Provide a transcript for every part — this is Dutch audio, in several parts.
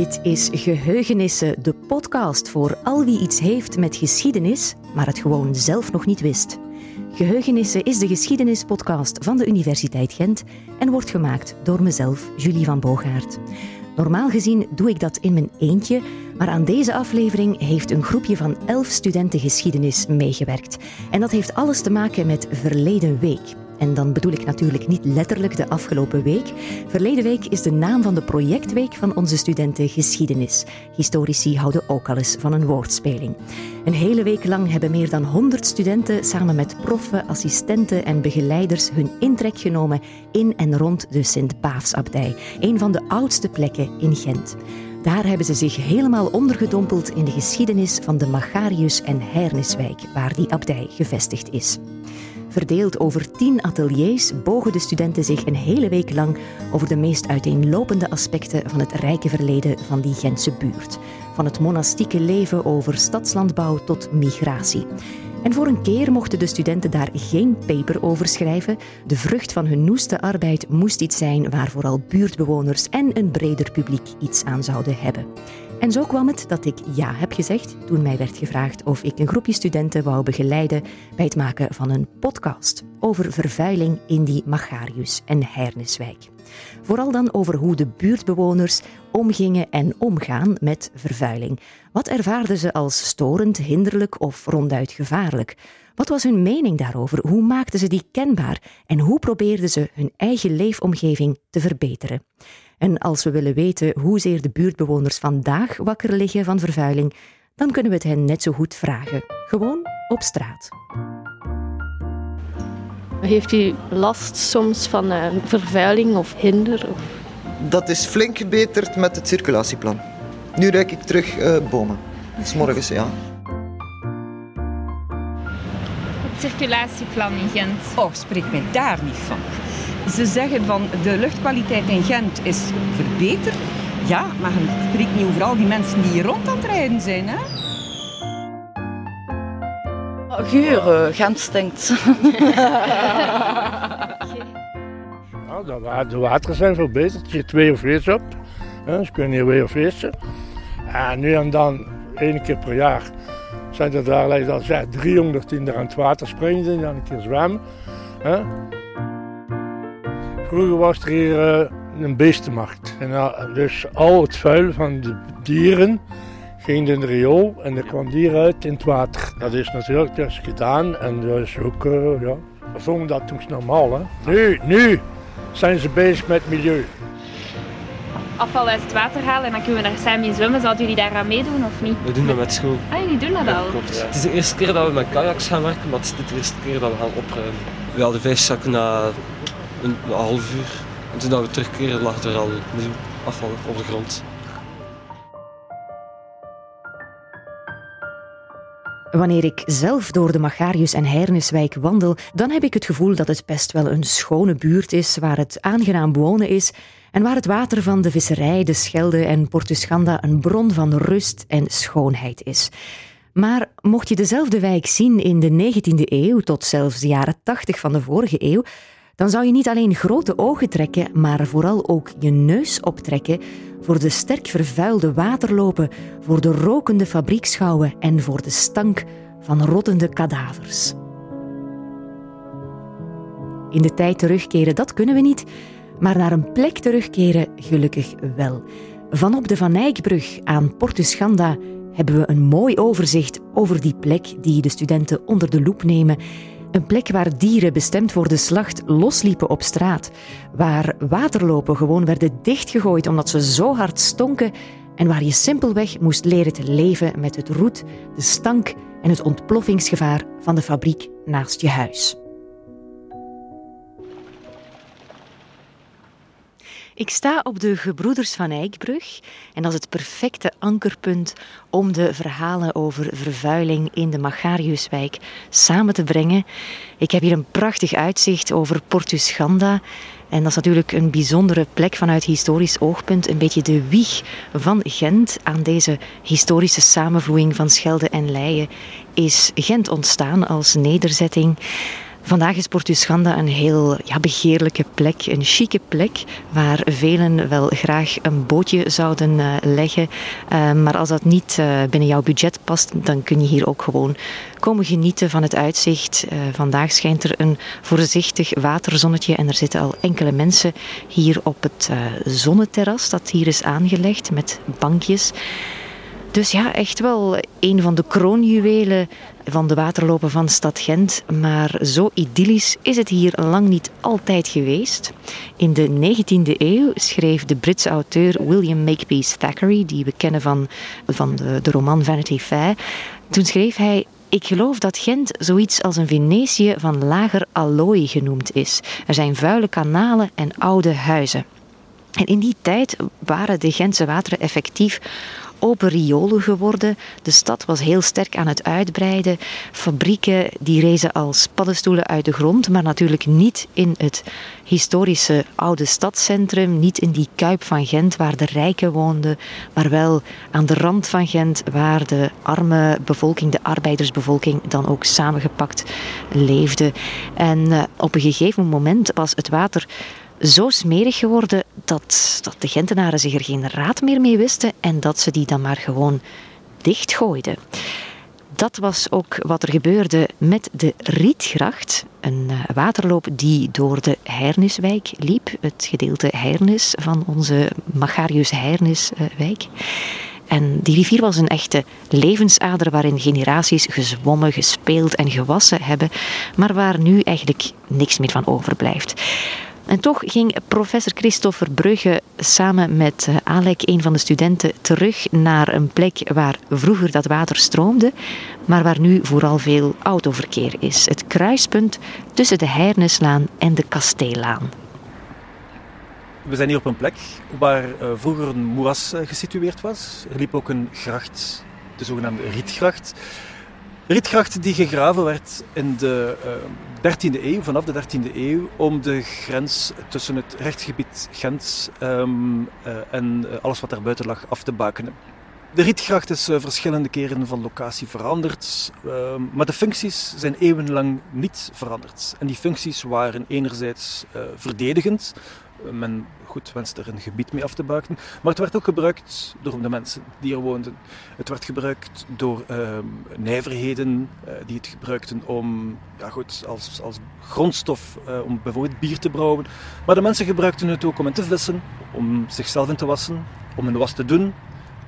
Dit is Geheugenissen, de podcast voor al wie iets heeft met geschiedenis, maar het gewoon zelf nog niet wist. Geheugenissen is de geschiedenispodcast van de Universiteit Gent en wordt gemaakt door mezelf, Julie van Boogaard. Normaal gezien doe ik dat in mijn eentje, maar aan deze aflevering heeft een groepje van elf studenten geschiedenis meegewerkt. En dat heeft alles te maken met verleden week. En dan bedoel ik natuurlijk niet letterlijk de afgelopen week. Verleden week is de naam van de projectweek van onze studenten geschiedenis. Historici houden ook al eens van een woordspeling. Een hele week lang hebben meer dan 100 studenten samen met proffen, assistenten en begeleiders hun intrek genomen in en rond de Sint-Paafsabdij, een van de oudste plekken in Gent. Daar hebben ze zich helemaal ondergedompeld in de geschiedenis van de Magarius- en Herniswijk, waar die abdij gevestigd is. Verdeeld over tien ateliers bogen de studenten zich een hele week lang over de meest uiteenlopende aspecten van het rijke verleden van die Gentse buurt. Van het monastieke leven over stadslandbouw tot migratie. En voor een keer mochten de studenten daar geen paper over schrijven. De vrucht van hun noeste arbeid moest iets zijn waar vooral buurtbewoners en een breder publiek iets aan zouden hebben. En zo kwam het dat ik ja heb gezegd toen mij werd gevraagd of ik een groepje studenten wou begeleiden bij het maken van een podcast over vervuiling in die Magarius- en Herniswijk. Vooral dan over hoe de buurtbewoners omgingen en omgaan met vervuiling. Wat ervaarden ze als storend, hinderlijk of ronduit gevaarlijk? Wat was hun mening daarover? Hoe maakten ze die kenbaar? En hoe probeerden ze hun eigen leefomgeving te verbeteren? En als we willen weten hoezeer de buurtbewoners vandaag wakker liggen van vervuiling, dan kunnen we het hen net zo goed vragen. Gewoon op straat. Heeft u last soms van uh, vervuiling of hinder? Of... Dat is flink gebeterd met het circulatieplan. Nu ruik ik terug uh, bomen. morgens, ja. Het circulatieplan in Gent. Oh, spreek mij daar niet van. Ze zeggen van de luchtkwaliteit in Gent is verbeterd. Ja, maar je spreekt niet over al die mensen die hier rond aan het rijden zijn. Hè? Geur, Gent stinkt. ja, de wateren zijn verbeterd. Je twee of vis op. Ze kunnen hier weer vissen. En nu en dan, één keer per jaar, zijn er daar, dat 300 die aan het water springen en dan een keer zwemmen. Vroeger was er hier uh, een beestenmarkt. En, uh, dus al het vuil van de dieren ging in de riool en er kwam dier uit in het water. Dat is natuurlijk dus gedaan en dat is ook, uh, ja, we vonden dat toen normaal. Hè. Nu, nu zijn ze bezig met milieu. Afval uit het water halen en dan kunnen we daar samen in zwemmen. Zouden jullie daar aan meedoen of niet? We doen dat met school. Ah, jullie doen dat ja, al? Klopt. Ja. Het is de eerste keer dat we met kajaks gaan werken, maar het is de eerste keer dat we gaan opruimen. We hadden vijf zakken na een, half uur. En toen we terugkeren lag er al afval op de grond. Wanneer ik zelf door de Magarius- en Herniswijk wandel, dan heb ik het gevoel dat het best wel een schone buurt is, waar het aangenaam wonen is en waar het water van de visserij, de Schelde en Portuschanda een bron van rust en schoonheid is. Maar mocht je dezelfde wijk zien in de 19e eeuw tot zelfs de jaren 80 van de vorige eeuw, dan zou je niet alleen grote ogen trekken, maar vooral ook je neus optrekken voor de sterk vervuilde waterlopen, voor de rokende fabriekschouwen en voor de stank van rottende kadavers. In de tijd terugkeren, dat kunnen we niet, maar naar een plek terugkeren gelukkig wel. Vanop de Van Eyckbrug aan Portuschanda hebben we een mooi overzicht over die plek die de studenten onder de loep nemen een plek waar dieren bestemd voor de slacht losliepen op straat. Waar waterlopen gewoon werden dichtgegooid omdat ze zo hard stonken. En waar je simpelweg moest leren te leven met het roet, de stank en het ontploffingsgevaar van de fabriek naast je huis. Ik sta op de Gebroeders van Eyckbrug en dat is het perfecte ankerpunt om de verhalen over vervuiling in de Magariuswijk samen te brengen. Ik heb hier een prachtig uitzicht over Portuschanda en dat is natuurlijk een bijzondere plek vanuit historisch oogpunt, een beetje de wieg van Gent. Aan deze historische samenvloeiing van Schelde en Leien is Gent ontstaan als nederzetting. Vandaag is Portus Ganda een heel ja, begeerlijke plek, een chique plek, waar velen wel graag een bootje zouden uh, leggen. Uh, maar als dat niet uh, binnen jouw budget past, dan kun je hier ook gewoon komen genieten van het uitzicht. vandaag schijnt er een voorzichtig waterzonnetje en er zitten al enkele mensen hier op het zonneterras dat hier is aangelegd met bankjes. Dus ja, echt wel een van de kroonjuwelen van de waterlopen van stad Gent. Maar zo idyllisch is het hier lang niet altijd geweest. In de 19e eeuw schreef de Britse auteur William Makepeace Thackeray, die we kennen van, van de, de roman Vanity Fair. Toen schreef hij ik geloof dat Gent zoiets als een Venetië van lager allooi genoemd is. Er zijn vuile kanalen en oude huizen. En in die tijd waren de Gentse wateren effectief open riolen geworden. De stad was heel sterk aan het uitbreiden. Fabrieken die rezen als paddenstoelen uit de grond, maar natuurlijk niet in het historische oude stadscentrum, niet in die kuip van Gent waar de rijken woonden, maar wel aan de rand van Gent waar de arme bevolking, de arbeidersbevolking, dan ook samengepakt leefde. En uh, op een gegeven moment was het water zo smerig geworden dat, dat de Gentenaren zich er geen raad meer mee wisten en dat ze die dan maar gewoon dichtgooiden. Dat was ook wat er gebeurde met de Rietgracht, een eh, waterloop die door de Heirniswijk liep, het gedeelte Heirnis van onze Magarius Heirniswijk. En die rivier was een echte levensader waarin generaties gezwommen, gespeeld en gewassen hebben, maar waar nu eigenlijk niks meer van overblijft. En toch ging professor Christopher Brugge samen met eh, Alek, een van de studenten, terug naar een plek waar vroeger dat water stroomde, maar waar nu vooral veel autoverkeer is. Het kruispunt tussen de Heirneslaan en de Kasteellaan. We zijn hier op een plek waar uh, vroeger een moeras uh, gesitueerd was. Er liep ook een gracht, de zogenaamde Rietgracht. Rietgracht die gegraven werd in de uh, 13e eeuw, vanaf de 13e eeuw, om de grens tussen het rechtsgebied Gent um, uh, en uh, alles wat daarbuiten lag af te bakenen. De Rietgracht is eh, verschillende keren van locatie veranderd, ehm, maar de functies zijn eeuwenlang niet veranderd. En die functies waren enerzijds verdedigend, men goed wenst er een gebied mee af te buiken. Maar het werd ook gebruikt door de mensen die er woonden. Het werd gebruikt door uh, nijverheden uh, die het gebruikten om, ja goed, als, als grondstof uh, om bijvoorbeeld bier te brouwen. Maar de mensen gebruikten het ook om in te vissen, om zichzelf in te wassen, om een was te doen.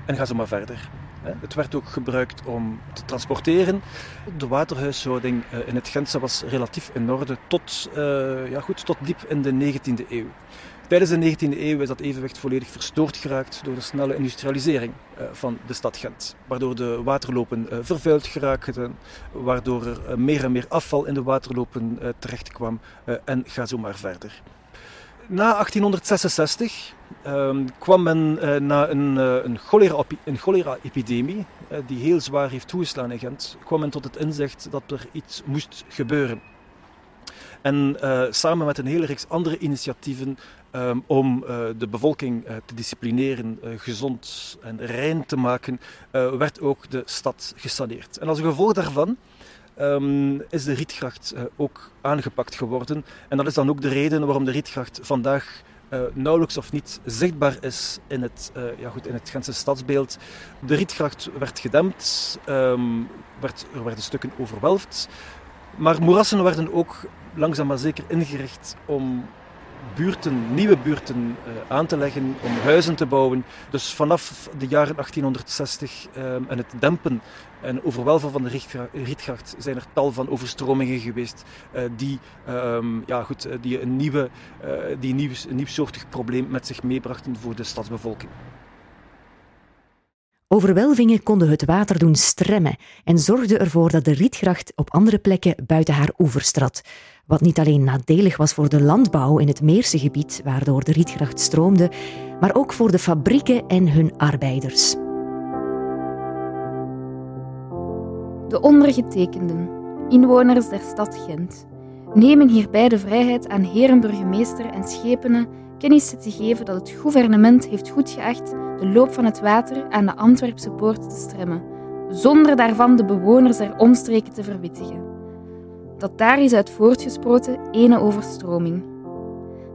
En ga zo maar verder. Het werd ook gebruikt om te transporteren. De waterhuishouding eh, in het Gentse was relatief in orde tot, ja goed, tot diep in de 19e eeuw. Tijdens de 19e eeuw is dat evenwicht volledig verstoord geraakt door de snelle industrialisering uh, van de stad Gent. Waardoor de waterlopen vervuild geraakten, waardoor er meer en meer afval in de waterlopen terecht kwam en ga zo maar verder. Na 1866 um, kwam men na een, een, cholera, een cholera-epidemie, die heel zwaar heeft toegeslaan in Gent, kwam men tot het inzicht dat er iets moest gebeuren. En samen met een hele reeks andere initiatieven um, om de bevolking te disciplineren, gezond en rein te maken, werd ook de stad gesaneerd. En als gevolg daarvan um, is de Rietgracht ook aangepakt geworden. En dat is dan ook de reden waarom de Rietgracht vandaag nauwelijks of niet zichtbaar is in het, ja goed, in het Gentse stadsbeeld. De Rietgracht werd gedempt, um, werd, er werden stukken overwelfd. Maar moerassen werden ook langzaam maar zeker ingericht om buurten, nieuwe buurten uh, aan te leggen, om huizen te bouwen. Dus vanaf de jaren 1860 um, en het dempen en overwelven van de Rietgracht zijn er tal van overstromingen geweest uh, die, um, ja, goed, die, een, nieuwe, die een, nieuw, een nieuwsoortig probleem met zich meebrachten voor de stadsbevolking. Overwelvingen konden het water doen stremmen en zorgden ervoor dat de Rietgracht op andere plekken buiten haar oevers trad. Wat niet alleen nadelig was voor de landbouw in het Meerse gebied, waardoor de Rietgracht stroomde, maar ook voor de fabrieken en hun arbeiders. De ondergetekenden, inwoners der stad Gent, nemen hierbij de vrijheid aan herenburgemeester en schepenen kennis te geven dat het gouvernement heeft goedgeacht de loop van het water aan de Antwerpse poort te stremmen, zonder daarvan de bewoners der omstreken te verwittigen. Dat daar is uit voortgesproten ene overstroming.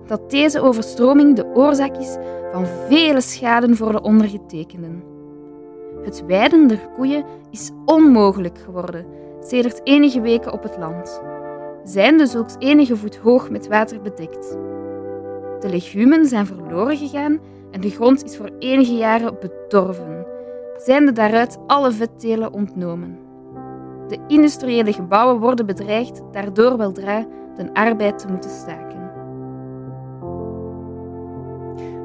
Dat deze overstroming de oorzaak is van vele schaden voor de ondergetekenden. Het weiden der koeien is onmogelijk geworden sedert enige weken op het land, zijnde zulks enige voet hoog met water bedekt. De legumen zijn verloren gegaan en de grond is voor enige jaren bedorven, zijnde daaruit alle vetdelen ontnomen. De industriële gebouwen worden bedreigd daardoor weldra de arbeid te moeten staken.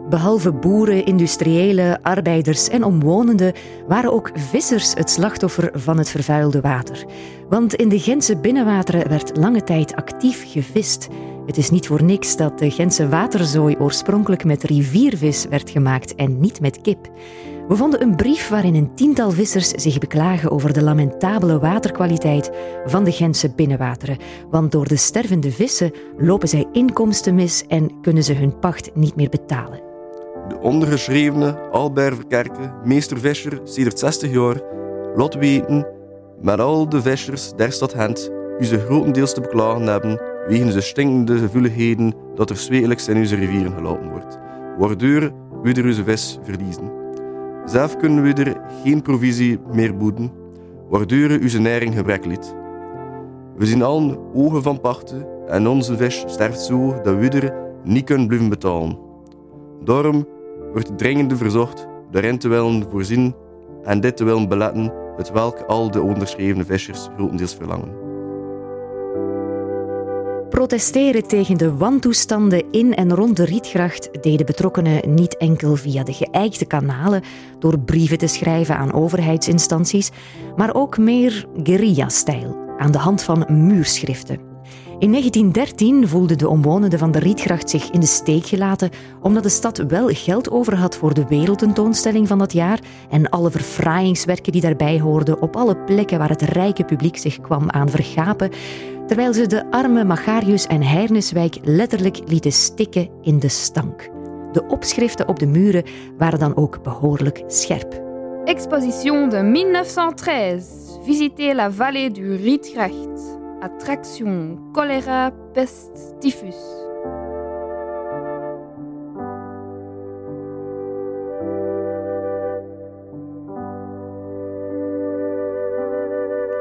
Behalve boeren, industriëlen, arbeiders en omwonenden waren ook vissers het slachtoffer van het vervuilde water. Want in de Gentse binnenwateren werd lange tijd actief gevist. Het is niet voor niks dat de Gentse waterzooi oorspronkelijk met riviervis werd gemaakt en niet met kip. We vonden een brief waarin een tiental vissers zich beklagen over de lamentabele waterkwaliteit van de Gentse binnenwateren. Want door de stervende vissen lopen zij inkomsten mis en kunnen ze hun pacht niet meer betalen. De ondergeschrevene Albert Verkerke, meester Visser, sinds 60 jaar, laat weten met al de vissers der stad Gent u ze grotendeels te beklagen hebben wegens de stinkende gevoeligheden dat er zweetelijks in onze rivieren gelaten wordt, waardoor we onze vis verliezen. Zelf kunnen we er geen provisie meer boeten, waardoor onze næring gebrek liet. We zien allen ogen van pachten en onze vis sterft zo dat we er niet kunnen blijven betalen. Daarom wordt dringend verzocht daarin te willen voorzien en dit te willen beletten, het welk al de onderschreven vissers grotendeels verlangen. Protesteren tegen de wantoestanden in en rond de Rietgracht deden betrokkenen niet enkel via de geëikte kanalen door brieven te schrijven aan overheidsinstanties, maar ook meer guerrilla-stijl, aan de hand van muurschriften. In 1913 voelden de omwonenden van de Rietgracht zich in de steek gelaten omdat de stad wel geld over had voor de wereldtentoonstelling van dat jaar en alle verfraaiingswerken die daarbij hoorden op alle plekken waar het rijke publiek zich kwam aan vergapen, terwijl ze de arme Magarius en Heinerniswijk letterlijk lieten stikken in de stank. De opschriften op de muren waren dan ook behoorlijk scherp. Exposition de 1913. Visitez la vallée du Rietgracht. Attraction, choléra, peste, typhus.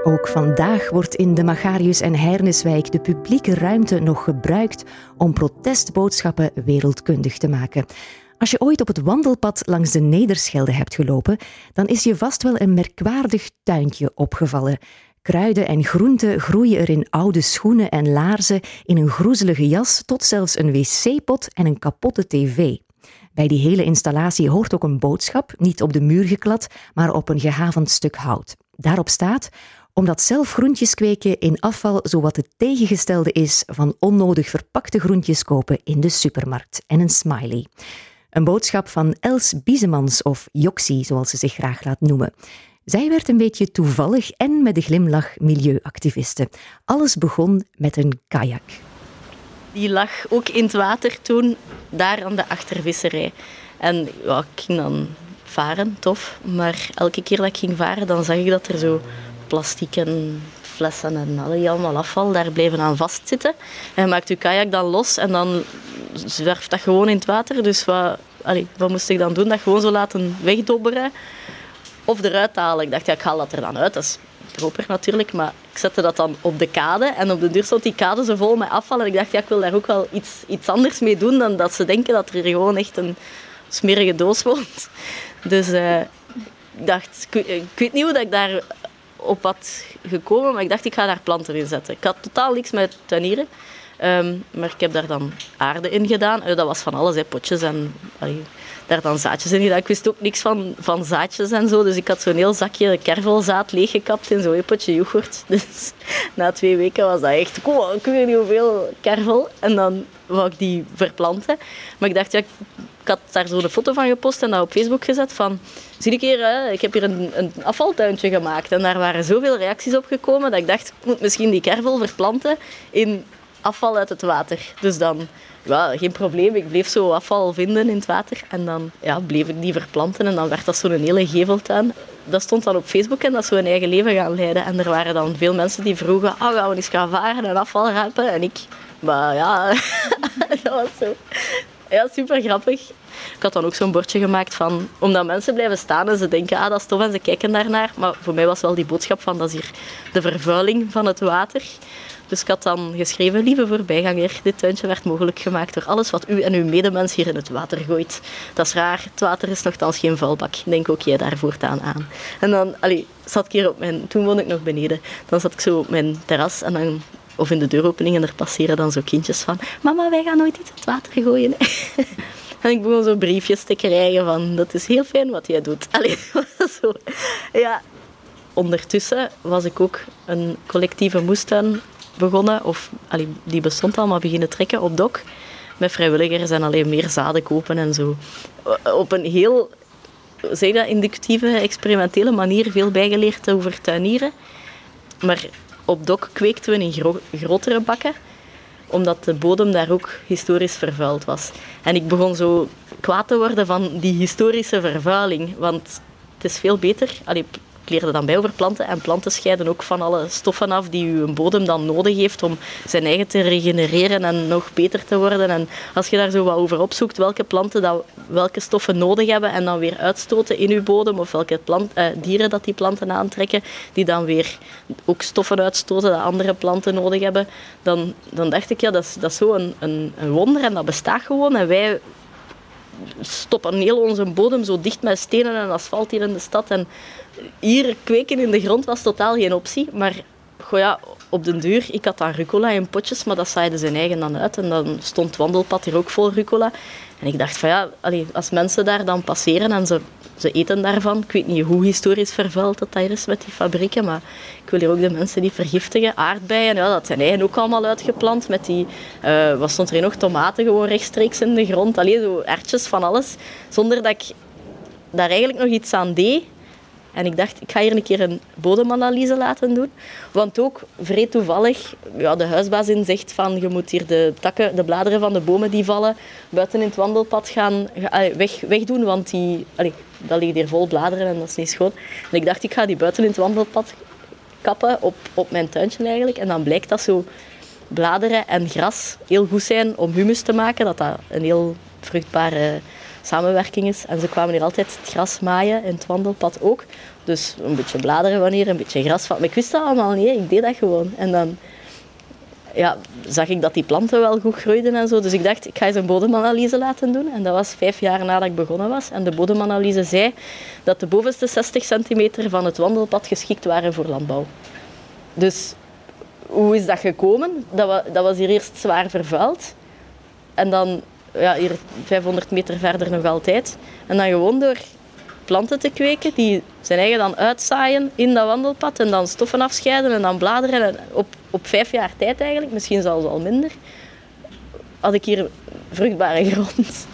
Ook vandaag wordt in de Magarius en Heinerniswijk de publieke ruimte nog gebruikt om protestboodschappen wereldkundig te maken. Als je ooit op het wandelpad langs de Nederschelde hebt gelopen, dan is je vast wel een merkwaardig tuintje opgevallen. Kruiden en groenten groeien er in oude schoenen en laarzen, in een groezelige jas, tot zelfs een wc-pot en een kapotte tv. Bij die hele installatie hoort ook een boodschap, niet op de muur geklad, maar op een gehavend stuk hout. Daarop staat: omdat zelf groentjes kweken in afval zowat het tegengestelde is van onnodig verpakte groentjes kopen in de supermarkt. En een smiley. Een boodschap van Els Biesemans of Joxie, zoals ze zich graag laat noemen. Zij werd een beetje toevallig en met de glimlach milieuactiviste. Alles begon met een kajak. Die lag ook in het water toen, daar aan de achtervisserij. En ik ging dan varen, tof. Maar elke keer dat ik ging varen, dan zag ik dat er zo plastic en flessen en allemaal afval daar bleven aan vastzitten. En je maakt je kajak dan los en dan zwerft dat gewoon in het water. Dus wat, wat moest ik dan doen? Dat gewoon zo laten wegdobberen of eruit halen. Ik dacht, ja, ik haal dat er dan uit. Dat is proper natuurlijk, maar ik zette dat dan op de kade. En op de deur stond die kade zo vol met afval. En ik dacht, ja, ik wil daar ook wel iets, iets anders mee doen dan dat ze denken dat er gewoon echt een smerige doos woont. Dus uh, ik dacht, ik, weet niet hoe dat ik daar op had gekomen, maar ik dacht, ik ga daar planten in zetten. Ik had totaal niks met tuinieren. Um, maar ik heb daar dan aarde in gedaan. Uh, dat was van alles, hè, potjes en daar dan zaadjes in gedaan. Ik wist ook niks van, van zaadjes en zo. Dus ik had zo'n heel zakje kervelzaad leeggekapt in zo'n potje yoghurt. Dus na twee weken was dat echt, ik weet niet hoeveel kervel. En dan wou ik die verplanten. Maar ik dacht, ja, ik had daar zo een foto van gepost en dat op Facebook gezet van... Zie ik hier, hè, ik heb hier een, een afvaltuintje gemaakt. En daar waren zoveel reacties op gekomen dat ik dacht, ik moet misschien die kervel verplanten in afval uit het water. Dus dan ja, geen probleem. Ik bleef zo afval vinden in het water. En dan ja, bleef ik die verplanten en dan werd dat zo'n hele geveltuin. dat stond dan op Facebook en dat ze hun eigen leven gaan leiden. En er waren dan veel mensen die vroegen, oh, gaan we eens gaan varen en afval rapen? En ik, maar ja, dat was zo. Ja, super grappig. Ik had dan ook zo'n bordje gemaakt van... Omdat mensen blijven staan en ze denken, ah, dat is tof en ze kijken daarnaar. Maar voor mij was wel die boodschap van, dat is hier de vervuiling van het water. Dus ik had dan geschreven, lieve voorbijganger, dit tuintje werd mogelijk gemaakt door alles wat u en uw medemens hier in het water gooit. Dat is raar, het water is nogthans geen vuilbak. Denk ook jij daar voortaan aan. En dan allee, zat ik hier op mijn... Toen woonde ik nog beneden. Dan zat ik zo op mijn terras en dan of in de deuropening en er passeren dan zo kindjes van mama, wij gaan nooit iets in het water gooien. en ik begon zo briefjes te krijgen van dat is heel fijn wat jij doet. Allee, zo. Ja. Ondertussen was ik ook een collectieve moestuin begonnen, of allee, die bestond al, maar beginnen trekken op dok. Met vrijwilligers en alleen meer zaden kopen en zo. Op een heel, zeg dat, inductieve, experimentele manier veel bijgeleerd over tuinieren. Maar op dok kweekten we in grotere bakken, omdat de bodem daar ook historisch vervuild was. En ik begon zo kwaad te worden van die historische vervuiling, want het is veel beter. Allee, leerde dan bij over planten en planten scheiden ook van alle stoffen af die uw bodem dan nodig heeft om zijn eigen te regenereren en nog beter te worden. En als je daar zo wat over opzoekt, welke planten dat, welke stoffen nodig hebben en dan weer uitstoten in uw bodem, of welke plant, eh, dieren dat die planten aantrekken, die dan weer ook stoffen uitstoten dat andere planten nodig hebben, dan, dan dacht ik, ja, dat is, dat is zo een, een, een wonder en dat bestaat gewoon. En wij stoppen heel onze bodem zo dicht met stenen en asfalt hier in de stad. En hier kweken in de grond was totaal geen optie. Maar goh ja, op den duur, ik had dan rucola in potjes, maar dat zaaide zijn eigen dan uit. En dan stond het wandelpad hier ook vol rucola. En ik dacht van ja, als mensen daar dan passeren en ze, ze eten daarvan, ik weet niet hoe historisch vervuild dat daar is met die fabrieken, maar ik wil hier ook de mensen die vergiftigen. Aardbeien, ja, dat zijn eigen ook allemaal uitgeplant met die, uh, wat stond er nog, tomaten gewoon rechtstreeks in de grond. Alleen zo ertjes van alles, zonder dat ik daar eigenlijk nog iets aan deed. En ik dacht, ik ga hier een keer een bodemanalyse laten doen. Want ook, vrij toevallig, ja, de huisbazin zegt van je moet hier de takken, de bladeren van de bomen die vallen, buiten in het wandelpad gaan weg, wegdoen. Want die, dat ligt hier vol bladeren en dat is niet schoon. En ik dacht, ik ga die buiten in het wandelpad kappen op, op mijn tuintje eigenlijk. En dan blijkt dat zo bladeren en gras heel goed zijn om humus te maken. Dat dat een heel vruchtbare samenwerking is. En ze kwamen hier altijd het gras maaien in het wandelpad ook. Dus een beetje bladeren wanneer, een beetje gras. Maar ik wist dat allemaal niet, ik deed dat gewoon. En dan ja, zag ik dat die planten wel goed groeiden en zo. Dus ik dacht, ik ga eens een bodemanalyse laten doen. En dat was vijf jaar nadat ik begonnen was. En de bodemanalyse zei dat de bovenste 60 centimeter van het wandelpad geschikt waren voor landbouw. Dus hoe is dat gekomen? Dat was hier eerst zwaar vervuild. En dan ja, hier 500 meter verder nog altijd. En dan gewoon door planten te kweken, die zijn eigen dan uitzaaien in dat wandelpad en dan stoffen afscheiden en dan bladeren. En op, op vijf jaar tijd eigenlijk, misschien zelfs al minder, had ik hier vruchtbare grond.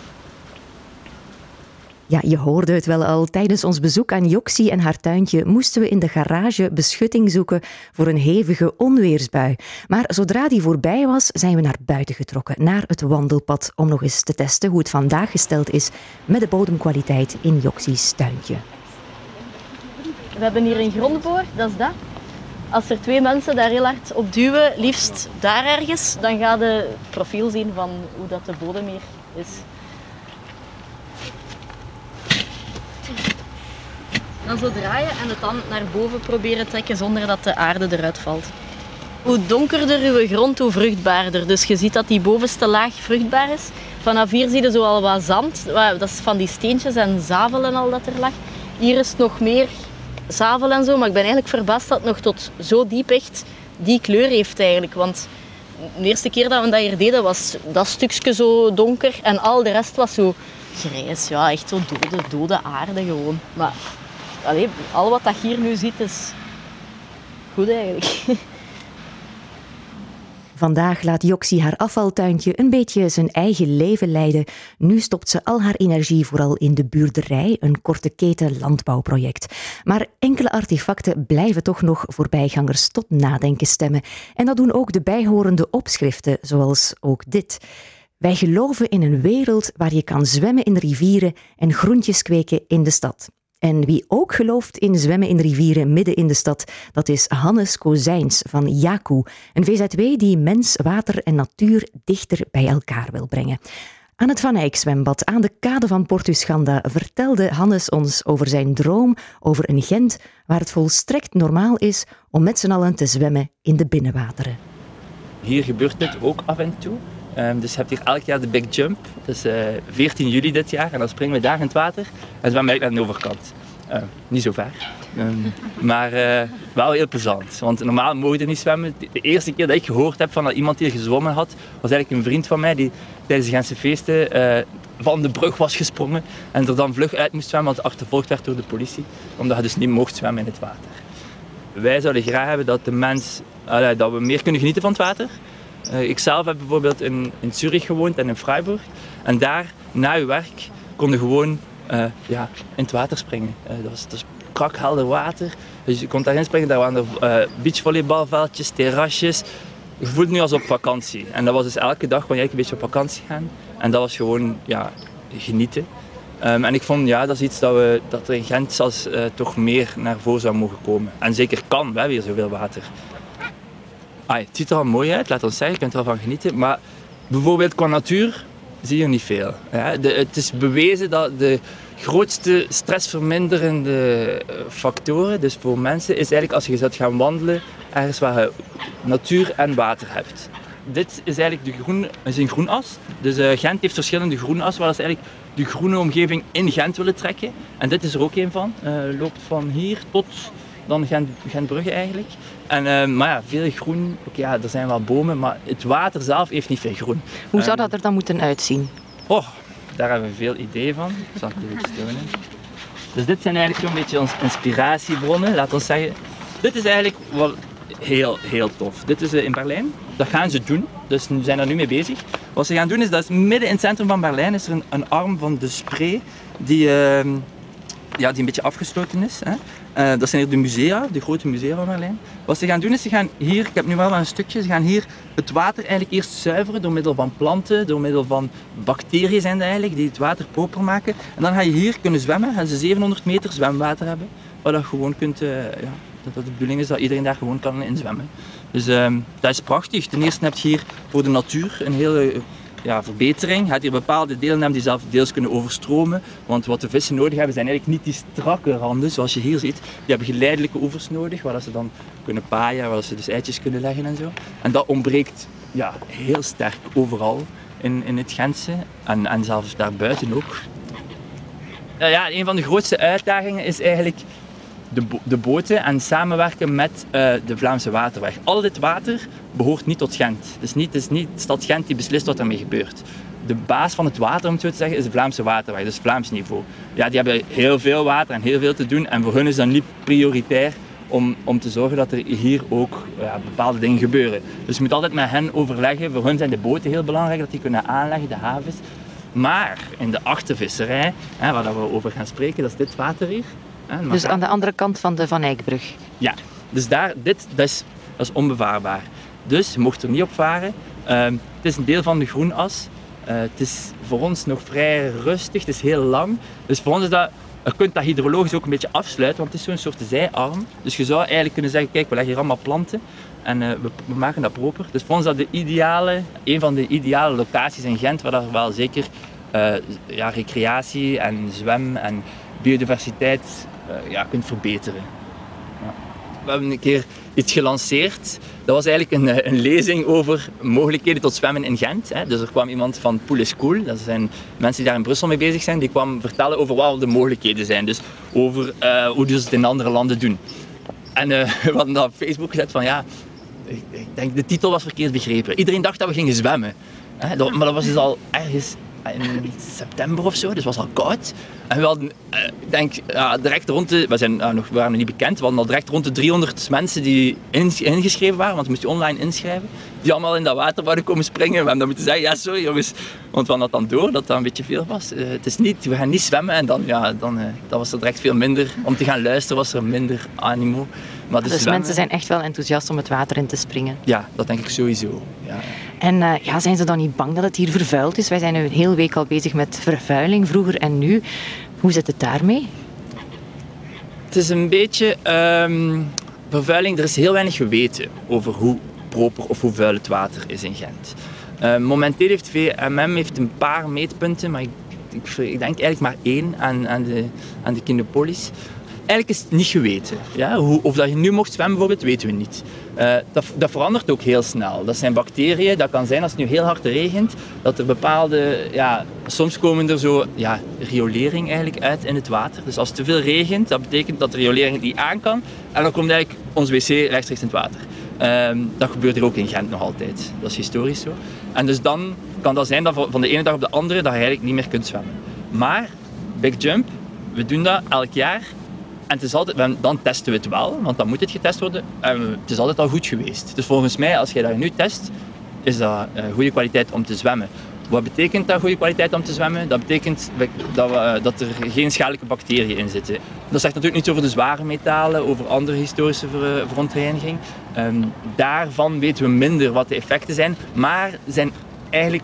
Ja, je hoorde het wel al. Tijdens ons bezoek aan Joxie en haar tuintje moesten we in de garage beschutting zoeken voor een hevige onweersbui. Maar zodra die voorbij was, zijn we naar buiten getrokken, naar het wandelpad, om nog eens te testen hoe het vandaag gesteld is met de bodemkwaliteit in Joxie's tuintje. We hebben hier een grondboor, dat is dat. Als er twee mensen daar heel hard op duwen, liefst daar ergens, dan ga je het profiel zien van hoe dat de bodem hier is. Dan zo draaien en het dan naar boven proberen trekken zonder dat de aarde eruit valt. Hoe donkerder uw grond, hoe vruchtbaarder. Dus je ziet dat die bovenste laag vruchtbaar is. Vanaf hier zie je zo al wat zand. Dat is van die steentjes en zavel en al dat er lag. Hier is nog meer zavel en zo. Maar ik ben eigenlijk verbaasd dat het nog tot zo diep echt die kleur heeft eigenlijk. Want de eerste keer dat we dat hier deden was dat stukje zo donker. En al de rest was zo grijs. Ja, echt zo dode, dode aarde gewoon. Maar allee, al wat dat hier nu ziet is goed eigenlijk. Vandaag laat Joxie haar afvaltuintje een beetje zijn eigen leven leiden. Nu stopt ze al haar energie vooral in de buurderij, een korte keten landbouwproject. Maar enkele artefacten blijven toch nog voorbijgangers tot nadenken stemmen. En dat doen ook de bijhorende opschriften, zoals ook dit. Wij geloven in een wereld waar je kan zwemmen in rivieren en groentjes kweken in de stad. En wie ook gelooft in zwemmen in rivieren midden in de stad, dat is Hannes Kozijns van Jaku, een VZW die mens, water en natuur dichter bij elkaar wil brengen. Aan het Van Eyck zwembad aan de kade van Portuschanda vertelde Hannes ons over zijn droom over een Gent waar het volstrekt normaal is om met z'n allen te zwemmen in de binnenwateren. Hier gebeurt dit ook af en toe. Um, dus je hebt hier elk jaar de Big Jump. Dat is uh, 14 juli dit jaar. En dan springen we daar in het water en zwemmen we naar de overkant. Uh, niet zo ver. Um, maar uh, wel heel plezant. Want normaal mogen er niet zwemmen. De eerste keer dat ik gehoord heb van dat iemand hier gezwommen had, was eigenlijk een vriend van mij die tijdens de Gentse feesten van de brug was gesprongen. En er dan vlug uit moest zwemmen, want achtervolgd werd door de politie. Omdat je dus niet mocht zwemmen in het water. Wij zouden graag hebben dat de mens, dat we meer kunnen genieten van het water. Uh, ik zelf heb bijvoorbeeld in, in Zurich gewoond en in Freiburg. En daar, na je werk, konden gewoon uh, ja, in het water springen. Uh, dat, was, dat krakhelder water. Dus je kon daarin springen. Daar waren er beachvolleybalveldjes, terrasjes. Je voelt nu als op vakantie. En dat was dus elke dag kon je een beetje op vakantie gaan. En dat was gewoon ja, genieten. Um, en ik vond, ja, dat is iets dat, we, dat er in Gent zelfs toch meer naar voren zou mogen komen. En zeker kan, we hebben hier zoveel water. Ah, het ziet er al mooi uit, laat ons zeggen, je kunt er al van genieten. Maar bijvoorbeeld qua natuur zie je niet veel. Het is bewezen dat de grootste stressverminderende factoren, dus voor mensen, is eigenlijk als je gaat gaan wandelen ergens waar je natuur en water hebt. Dit is eigenlijk de groen, is een groenas. Dus uh, Gent heeft verschillende groenassen waar ze eigenlijk de groene omgeving in Gent willen trekken. En dit is er ook een van. Uh, loopt van hier tot dan Gent, Gentbrugge eigenlijk. En, uh, maar ja, veel groen. Ook, ja, er zijn wel bomen, maar het water zelf heeft niet veel groen. Hoe zou dat er dan moeten uitzien? Oh, daar hebben we veel ideeën van. Ik zal het even tonen. Dus dit zijn eigenlijk zo'n beetje onze inspiratiebronnen, laat ons zeggen. Dit is eigenlijk wel heel, heel tof. Dit is uh, in Berlijn. Dat gaan ze doen. Dus we zijn er nu mee bezig. Wat ze gaan doen is dat is midden in het centrum van Berlijn is er een, een arm van de Spree die, uh, ja, die een beetje afgesloten is. Hè. Uh, dat zijn hier de musea, de grote musea van Berlijn. Wat ze gaan doen is, ze gaan hier, ik heb nu wel een stukje, ze gaan hier het water eigenlijk eerst zuiveren door middel van planten, door middel van bacteriën zijn dat eigenlijk, die het water proper maken. En dan ga je hier kunnen zwemmen, gaan ze 700 meter zwemwater hebben, waar je gewoon kunt, uh, ja, dat de bedoeling is dat iedereen daar gewoon kan in zwemmen. Dus uh, dat is prachtig. Ten eerste heb je hier voor de natuur een hele ja, verbetering. Hebt hier bepaalde hebben die zelf deels kunnen overstromen. Want wat de vissen nodig hebben zijn eigenlijk niet die strakke randen zoals je hier ziet. Die hebben geleidelijke oevers nodig waar ze dan kunnen paaien, waar ze dus eitjes kunnen leggen en zo. En dat ontbreekt ja, heel sterk overal in, in het Gentse en, en zelfs daarbuiten ook. Ja, een van de grootste uitdagingen is eigenlijk de, de boten en samenwerken met uh, de Vlaamse Waterweg. Al dit water behoort niet tot Gent. Het is niet, het is niet stad Gent die beslist wat ermee gebeurt. De baas van het water, om het zo te zeggen, is de Vlaamse Waterweg, dus Vlaams niveau. Ja, die hebben heel veel water en heel veel te doen en voor hun is dat niet prioritair om, om te zorgen dat er hier ook ja, bepaalde dingen gebeuren. Dus je moet altijd met hen overleggen. Voor hun zijn de boten heel belangrijk, dat die kunnen aanleggen, de havens. Maar in de achtervisserij, hè, waar we over gaan spreken, dat is dit water hier. Hè, dus aan de andere kant van de Van Eyckbrug? Ja, dus daar, dit, dat is, dat is onbevaarbaar. Dus je mocht er niet op varen. Uh, het is een deel van de groenas. Uh, het is voor ons nog vrij rustig, het is heel lang. Dus voor ons is dat, je kunt dat hydrologisch ook een beetje afsluiten, want het is zo'n soort zijarm. Dus je zou eigenlijk kunnen zeggen, kijk, we leggen hier allemaal planten en uh, we, we, maken dat proper. Dus voor ons is dat de ideale, een van de ideale locaties in Gent, waar dat wel zeker uh, ja, recreatie en zwem en biodiversiteit ja, kunt verbeteren. Ja. We hebben een keer iets gelanceerd. Dat was eigenlijk een, een lezing over mogelijkheden tot zwemmen in Gent. Hè. Dus er kwam iemand van Pool is Cool, dat zijn mensen die daar in Brussel mee bezig zijn, die kwam vertellen over wat de mogelijkheden zijn. Dus over uh, hoe ze het in andere landen doen. En we hadden dat op Facebook gezet van ja, ik, denk de titel was verkeerd begrepen. Iedereen dacht dat we gingen zwemmen. Maar dat was dus al ergens in september of zo, dus was al koud. En we hadden, uh, denk, ja, direct rond de, we, zijn, uh, nog, we waren nog niet bekend, we hadden al direct rond de 300 mensen die ingeschreven waren, want je moest je online inschrijven, die allemaal in dat water wouden komen springen. We hebben dan moeten zeggen, ja sorry jongens, want we hadden dat dan door, dat dat een beetje veel was. Uh, het is niet, we gaan niet zwemmen en dan, ja, dan dat was er direct veel minder. Om te gaan luisteren was er minder animo. Maar dus mensen zijn echt wel enthousiast om het water in te springen? Ja, dat denk ik sowieso. Ja. En uh, ja, zijn ze dan niet bang dat het hier vervuild is? Wij zijn nu een hele week al bezig met vervuiling, vroeger en nu. Hoe zit het daarmee? is een beetje ehm, vervuiling. Er is heel weinig geweten over hoe of hoe vuil het water is in Gent. Uh, momenteel heeft VMM heeft een paar meetpunten, maar ik, ik, ik, denk eigenlijk maar één aan, aan, de, aan de Kinderpolis. Eigenlijk is het niet geweten. Ja? Hoe, of dat je nu mocht zwemmen bijvoorbeeld, weten we niet. Uh, dat, dat, verandert ook heel snel. Dat zijn bacteriën. Dat kan zijn als het nu heel hard regent, dat er bepaalde... Ja, soms komen er zo ja, riolering eigenlijk uit in het water. Dus als het te veel regent, dat betekent dat de riolering niet aan kan. En dan komt eigenlijk ons wc rechtstreeks in het water. Uh, dat gebeurt hier ook in Gent nog altijd. Dat is historisch zo. En dus dan kan dat zijn dat van de ene dag op de andere dat je eigenlijk niet meer kunt zwemmen. Maar, Big Jump, we doen dat elk jaar en het is altijd, dan testen we het wel, want dan moet het getest worden. En het is altijd al goed geweest. Dus volgens mij, als je dat nu test, is dat uh, goede kwaliteit om te zwemmen. Wat betekent dat goede kwaliteit om te zwemmen? Dat betekent dat, we, uh, dat er geen schadelijke bacteriën in zitten. Dat zegt natuurlijk niets over de zware metalen, over andere historische uh, verontreiniging. Um, daarvan weten we minder wat de effecten zijn, maar zijn eigenlijk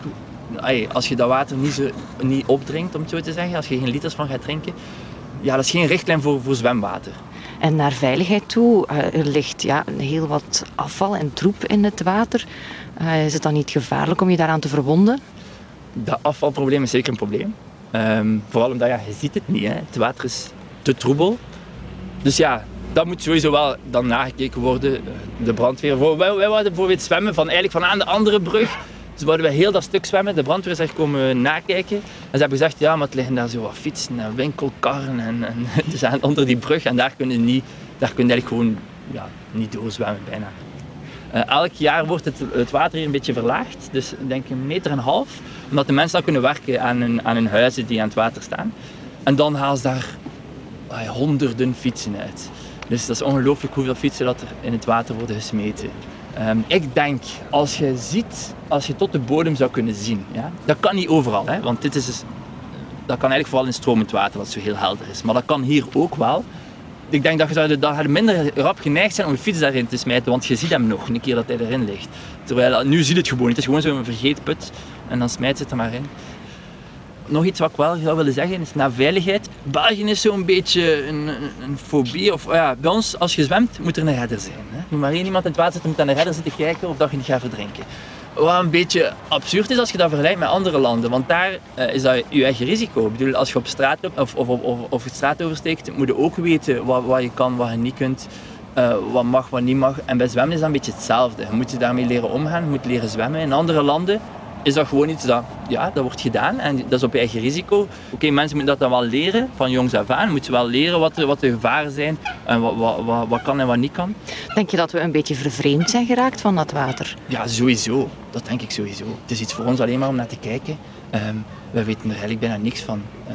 als je dat water niet, zo, niet opdrinkt, om het zo te zeggen, als je geen liters van gaat drinken, ja, dat is geen richtlijn voor, voor zwemwater. En naar veiligheid toe, uh, er ligt ja, heel wat afval en troep in het water. Is het dan niet gevaarlijk om je daaraan te verwonden? Dat afvalprobleem is zeker een probleem. Um, vooral omdat ja, je ziet het niet. Hè. Het water is te troebel. Dus ja, dat moet sowieso wel dan nagekeken worden. De brandweer. Wij, wij wilden bijvoorbeeld zwemmen van, eigenlijk van aan de andere brug dus wouden we heel dat stuk zwemmen. De brandweer is echt komen nakijken. En ze hebben gezegd, ja, maar het liggen daar zo wat fietsen en winkelkarren. En, en het is onder die brug en daar kunnen niet, daar kun je eigenlijk gewoon ja, niet doorzwemmen bijna. Uh, elk jaar wordt het, het, water hier een beetje verlaagd. Dus denk een meter en een half. Omdat de mensen dan kunnen werken aan hun, aan huizen die aan het water staan. En dan halen ze daar honderden fietsen uit. Dus dat is ongelooflijk hoeveel fietsen dat er in het water worden gesmeten. Um, ik denk, als je ziet, als je tot de bodem zou kunnen zien, ja, dat kan niet overal, hè, want dit is dus, dat kan eigenlijk vooral in stromend water, wat zo heel helder is. Maar dat kan hier ook wel. Ik denk dat je zou minder rap geneigd zijn om je fiets daarin te smijten, want je ziet hem nog een keer dat hij erin ligt. Terwijl nu ziet het gewoon, het is gewoon zo'n vergeetput en dan smijt het er maar in nog iets wat ik wel zou willen zeggen is naar veiligheid. België is zo'n beetje een, een, fobie. Of, ja, bij ons, als je zwemt, moet er een redder zijn. Hè. Maar één iemand in het water zitten, moet aan de redder zitten kijken of dat je niet gaat verdrinken. Wat een beetje absurd is als je dat vergelijkt met andere landen. Want daar uh, is dat je eigen risico. Ik bedoel, als je op straat loopt of, of, of, of straat oversteekt, moet je ook weten wat, wat je kan, wat je niet kunt. Uh, wat mag, wat niet mag. En bij zwemmen is dat een beetje hetzelfde. Je moet je daarmee leren omgaan, je moet leren zwemmen. In andere landen is dat gewoon iets dat, ja, dat wordt gedaan en dat is op eigen risico. Oké, okay, mensen moeten dat dan wel leren, van jongs af aan. Moeten wel leren wat de, wat de gevaren zijn en wat, wat, wat, wat kan en wat niet kan. Denk je dat we een beetje vervreemd zijn geraakt van dat water? Ja, sowieso. Dat denk ik sowieso. Het is iets voor ons alleen maar om naar te kijken. Um, we weten er eigenlijk bijna niks van. Uh,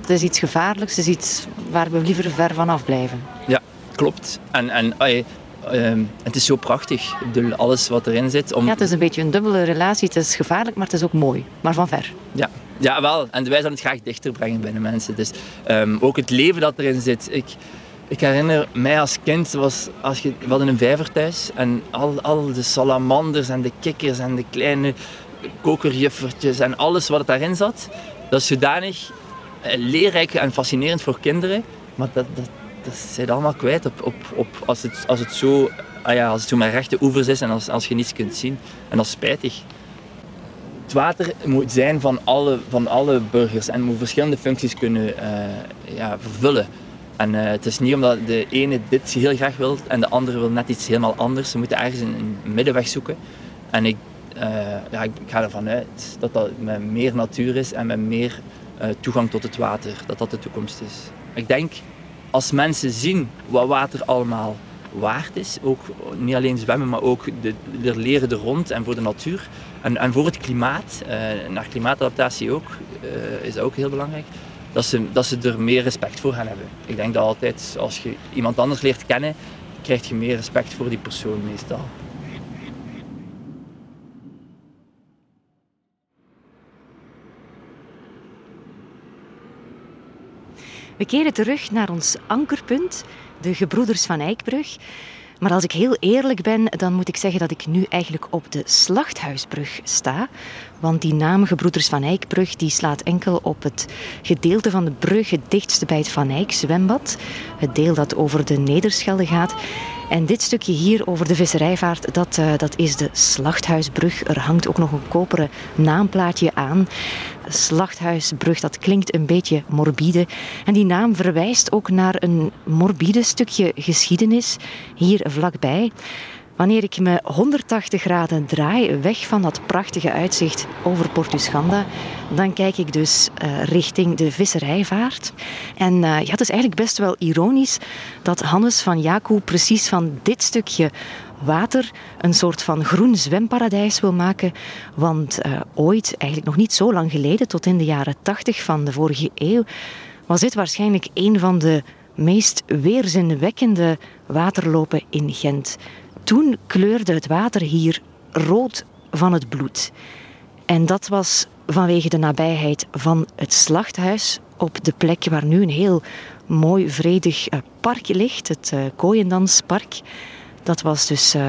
het is iets gevaarlijks, het is iets waar we liever ver van af blijven. Ja, klopt. En, en Um, het is zo prachtig, bedoel, alles wat erin zit. Om... Ja, het is een beetje een dubbele relatie. Het is gevaarlijk, maar het is ook mooi. Maar van ver. Ja, ja wel. En wij zullen het graag dichter brengen bij de mensen. Dus um, ook het leven dat erin zit. Ik, ik herinner mij als kind, was, als je, we hadden een vijver thuis. En al, al de salamanders en de kikkers en de kleine kokerjuffertjes en alles wat daarin zat. Dat is zodanig eh, leerrijk en fascinerend voor kinderen. Maar dat, dat, dat zijn allemaal kwijt op, op, op, als, het, als, het zo, ah ja, als het zo met rechte oevers is en als, als je niets kunt zien. En dat is spijtig. Het water moet zijn van alle, van alle burgers en moet verschillende functies kunnen uh, ja, vervullen. En uh, het is niet omdat de ene dit heel graag wil en de andere wil net iets helemaal anders. We moeten ergens een, middenweg zoeken. En ik, ja, ik ga ervan uit dat dat met meer natuur is en met meer toegang tot het water, dat dat de toekomst is. Ik denk als mensen zien wat water allemaal waard is, ook niet alleen zwemmen, maar ook de, leren er rond en voor de natuur en, en voor het klimaat, uh, naar klimaatadaptatie ook, uh, is dat ook heel belangrijk, dat ze, dat ze er meer respect voor gaan hebben. Ik denk dat altijd, als je iemand anders leert kennen, krijg je meer respect voor die persoon meestal. We keren terug naar ons ankerpunt, de Gebroeders van Eikbrug. Maar als ik heel eerlijk ben, dan moet ik zeggen dat ik nu eigenlijk op de Slachthuisbrug sta. Want die naam Gebroeders van Eyckbrug die slaat enkel op het gedeelte van de brug het dichtste bij het Van Eyck zwembad. Het deel dat over de Nederschelde gaat. En dit stukje hier over de visserijvaart, dat, uh, dat is de Slachthuisbrug. Er hangt ook nog een koperen naamplaatje aan. Slachthuisbrug, dat klinkt een beetje morbide. En die naam verwijst ook naar een morbide stukje geschiedenis hier vlakbij. Wanneer ik me 180 graden draai weg van dat prachtige uitzicht over Portuschanda, dan kijk ik dus uh, richting de visserijvaart. En uh, ja, het is eigenlijk best wel ironisch dat Hannes van Jacob precies van dit stukje water een soort van groen zwemparadijs wil maken. Want uh, ooit, eigenlijk nog niet zo lang geleden, tot in de jaren 80 van de vorige eeuw, was dit waarschijnlijk een van de meest weerzinwekkende waterlopen in Gent. Toen kleurde het water hier rood van het bloed. En dat was vanwege de nabijheid van het slachthuis op de plek waar nu een heel mooi, vredig eh, park ligt, het uh, Kooiendanspark. Dat was dus uh,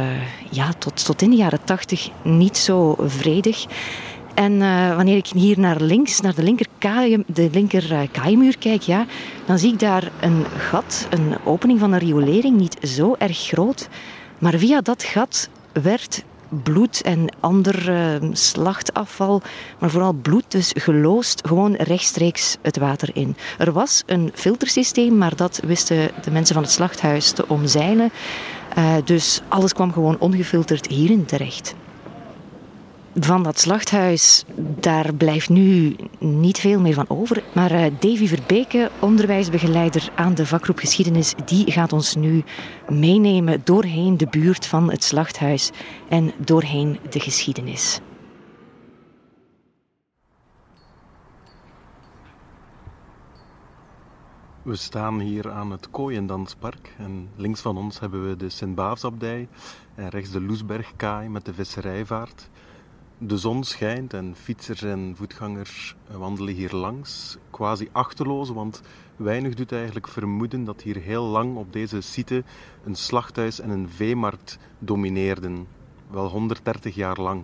ja, tot, tot in de jaren tachtig niet zo vredig. En uh, wanneer ik hier naar links, naar de linker, kaai, de linker kaaimuur kijk, ja, dan zie ik daar een gat, een opening van een riolering, niet zo erg groot. Maar via dat gat werd bloed en ander slachtafval, maar vooral bloed, dus geloosd gewoon rechtstreeks het water in. Er was een filtersysteem, maar dat wisten de mensen van het slachthuis te omzeilen. Uh, dus alles kwam gewoon ongefilterd hierin terecht van dat slachthuis, daar blijft nu niet veel meer van over. Maar uh, Davy Verbeke, onderwijsbegeleider aan de vakgroep Geschiedenis, die gaat ons nu meenemen doorheen de buurt van het slachthuis en doorheen de geschiedenis. We staan hier aan het Kooiendanspark en links van ons hebben we de Sint-Baafsabdij en rechts de Loesbergkaai met de visserijvaart. De zon schijnt en fietsers en voetgangers wandelen hier langs, quasi achterloos, want weinig doet eigenlijk vermoeden dat hier heel lang op deze site een slachthuis en een veemarkt domineerden, wel 130 jaar lang.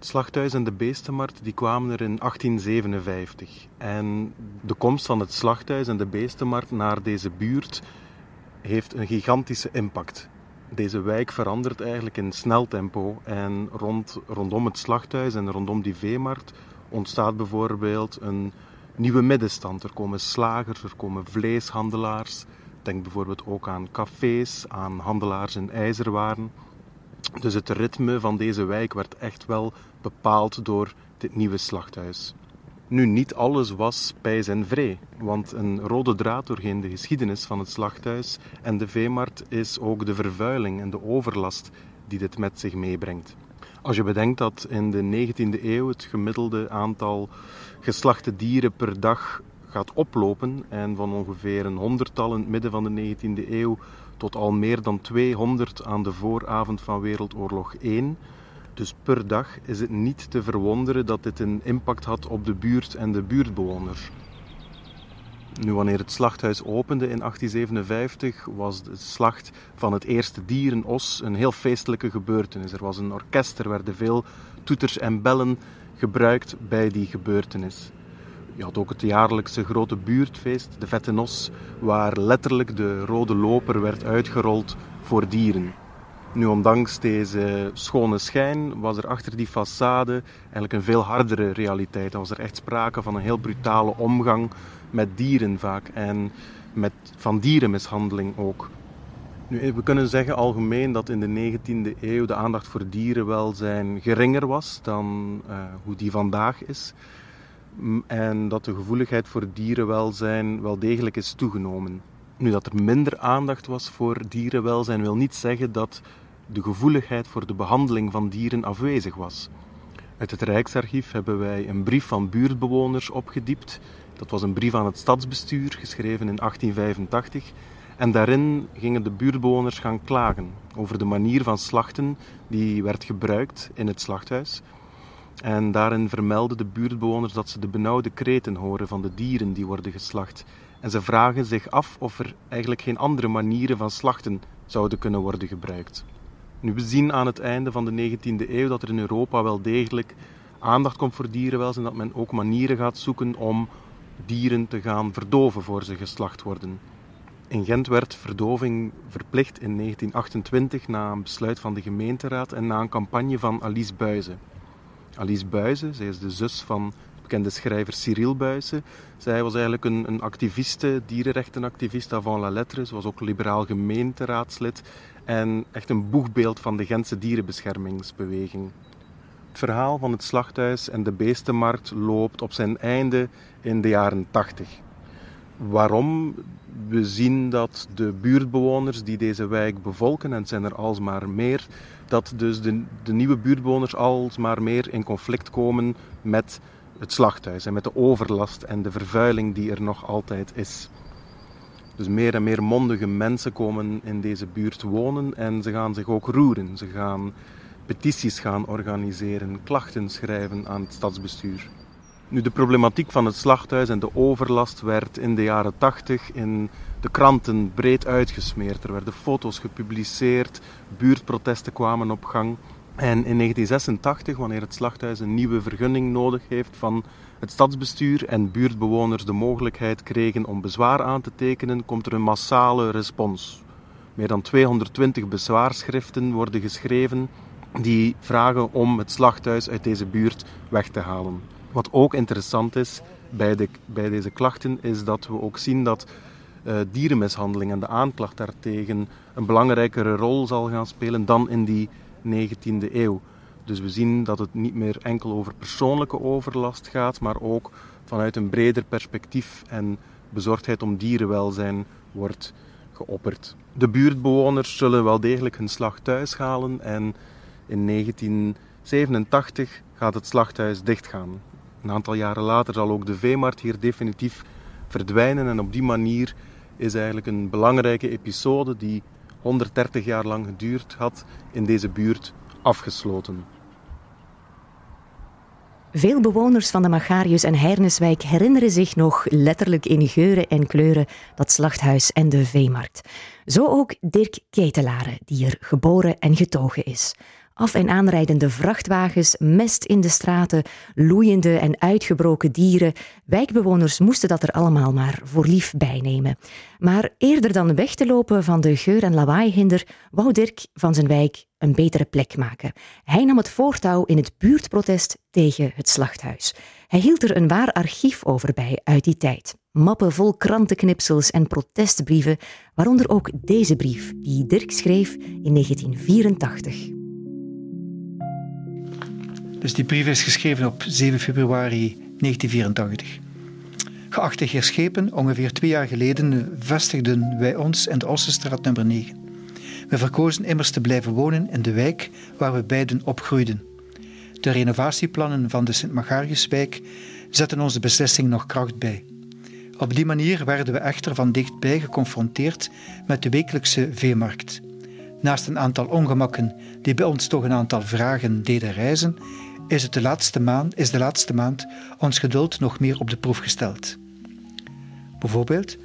Het slachthuis en de beestenmarkt die kwamen er in 1857 en de komst van het slachthuis en de beestenmarkt naar deze buurt heeft een gigantische impact deze wijk verandert eigenlijk in snel tempo. En rond, rondom het slachthuis en rondom die veemarkt ontstaat bijvoorbeeld een nieuwe middenstand. Er komen slagers, er komen vleeshandelaars. Denk bijvoorbeeld ook aan cafés, aan handelaars in ijzerwaren. Dus het ritme van deze wijk werd echt wel bepaald door dit nieuwe slachthuis. Nu, niet alles was pijs en vree, want een rode draad doorheen de geschiedenis van het slachthuis en de veemarkt is ook de vervuiling en de overlast die dit met zich meebrengt. Als je bedenkt dat in de 19e eeuw het gemiddelde aantal geslachte dieren per dag gaat oplopen en van ongeveer een honderdtal in het midden van de 19e eeuw tot al meer dan 200 aan de vooravond van Wereldoorlog 1, dus per dag is het niet te verwonderen dat dit een impact had op de buurt en de buurtbewoners. Nu, wanneer het slachthuis opende in 1857, was de slacht van het eerste dier, een een heel feestelijke gebeurtenis. Er was een orkest, er werden veel toeters en bellen gebruikt bij die gebeurtenis. Je had ook het jaarlijkse grote buurtfeest, de Vette Nos, waar letterlijk de rode loper werd uitgerold voor dieren. Nu, ondanks deze schone schijn, was er achter die façade eigenlijk een veel hardere realiteit. Er was er echt sprake van een heel brutale omgang met dieren vaak en met, van dierenmishandeling ook. Nu, we kunnen zeggen algemeen dat in de 19e eeuw de aandacht voor dierenwelzijn geringer was dan uh, hoe die vandaag is. En dat de gevoeligheid voor dierenwelzijn wel degelijk is toegenomen. Nu, dat er minder aandacht was voor dierenwelzijn wil niet zeggen dat de gevoeligheid voor de behandeling van dieren afwezig was. Uit het Rijksarchief hebben wij een brief van buurtbewoners opgediept. Dat was een brief aan het stadsbestuur, geschreven in 1885. En daarin gingen de buurtbewoners gaan klagen over de manier van slachten die werd gebruikt in het slachthuis. En daarin vermelden de buurtbewoners dat ze de benauwde kreten horen van de dieren die worden geslacht. En ze vragen zich af of er eigenlijk geen andere manieren van slachten zouden kunnen worden gebruikt. Nu, we zien aan het einde van de 19e eeuw dat er in Europa wel degelijk aandacht komt voor dierenwelzijn, dat men ook manieren gaat zoeken om dieren te gaan verdoven voor ze geslacht worden. In Gent werd verdoving verplicht in 1928 na een besluit van de gemeenteraad en na een campagne van Alice Buizen. Alice Buizen, zij is de zus van de bekende schrijver Cyril Buizen. Zij was eigenlijk een, een activiste, dierenrechtenactivist avant la lettre. Ze was ook liberaal gemeenteraadslid en echt een boegbeeld van de Gentse dierenbeschermingsbeweging. Het verhaal van het slachthuis en de beestenmarkt loopt op zijn einde in de jaren 80. Waarom? We zien dat de buurtbewoners die deze wijk bevolken, en het zijn er alsmaar meer, dat dus de, de nieuwe buurtbewoners alsmaar meer in conflict komen met het slachthuis en met de overlast en de vervuiling die er nog altijd is. Dus meer en meer mondige mensen komen in deze buurt wonen en ze gaan zich ook roeren. Ze gaan petities gaan organiseren, klachten schrijven aan het stadsbestuur. Nu, de problematiek van het slachthuis en de overlast werd in de jaren 80 in de kranten breed uitgesmeerd. Er werden foto's gepubliceerd, buurtprotesten kwamen op gang. En in 1986, wanneer het slachthuis een nieuwe vergunning nodig heeft van het stadsbestuur en buurtbewoners de mogelijkheid kregen om bezwaar aan te tekenen, komt er een massale respons. Meer dan 220 bezwaarschriften worden geschreven die vragen om het slachthuis uit deze buurt weg te halen. Wat ook interessant is bij, de, bij deze klachten, is dat we ook zien dat uh, dierenmishandeling en de aanklacht daartegen een belangrijkere rol zal gaan spelen dan in die 19e eeuw. Dus we zien dat het niet meer enkel over persoonlijke overlast gaat, maar ook vanuit een breder perspectief en bezorgdheid om dierenwelzijn wordt geopperd. De buurtbewoners zullen wel degelijk hun slag thuis halen en in 1987 gaat het slachthuis dichtgaan. Een aantal jaren later zal ook de veemarkt hier definitief verdwijnen en op die manier is eigenlijk een belangrijke episode die 130 jaar lang geduurd had in deze buurt afgesloten. Veel bewoners van de Magarius en Heinerniswijk herinneren zich nog letterlijk in geuren en kleuren dat slachthuis en de veemarkt. Zo ook Dirk Ketelaren, die er geboren en getogen is af- en aanrijdende vrachtwagens, mest in de straten, loeiende en uitgebroken dieren. Wijkbewoners moesten dat er allemaal maar voor lief bijnemen. Maar eerder dan weg te lopen van de geur- en lawaaihinder, wou Dirk van zijn wijk een betere plek maken. Hij nam het voortouw in het buurtprotest tegen het slachthuis. Hij hield er een waar archief over bij uit die tijd. Mappen vol krantenknipsels en protestbrieven, waaronder ook deze brief die Dirk schreef in 1984. Dus die brief is geschreven op 7 februari 1984. Geachte heer Schepen, ongeveer twee jaar geleden vestigden wij ons in de Ossenstraat nummer 9. We verkozen immers te blijven wonen in de wijk waar we beiden opgroeiden. De renovatieplannen van de Sint-Magariuswijk zetten onze beslissing nog kracht bij. Op die manier werden we echter van dichtbij geconfronteerd met de wekelijkse veemarkt. Naast een aantal ongemakken die bij ons toch een aantal vragen deden reizen, is, het de laatste maand, is de laatste maand ons geduld nog meer op de proef gesteld. Bijvoorbeeld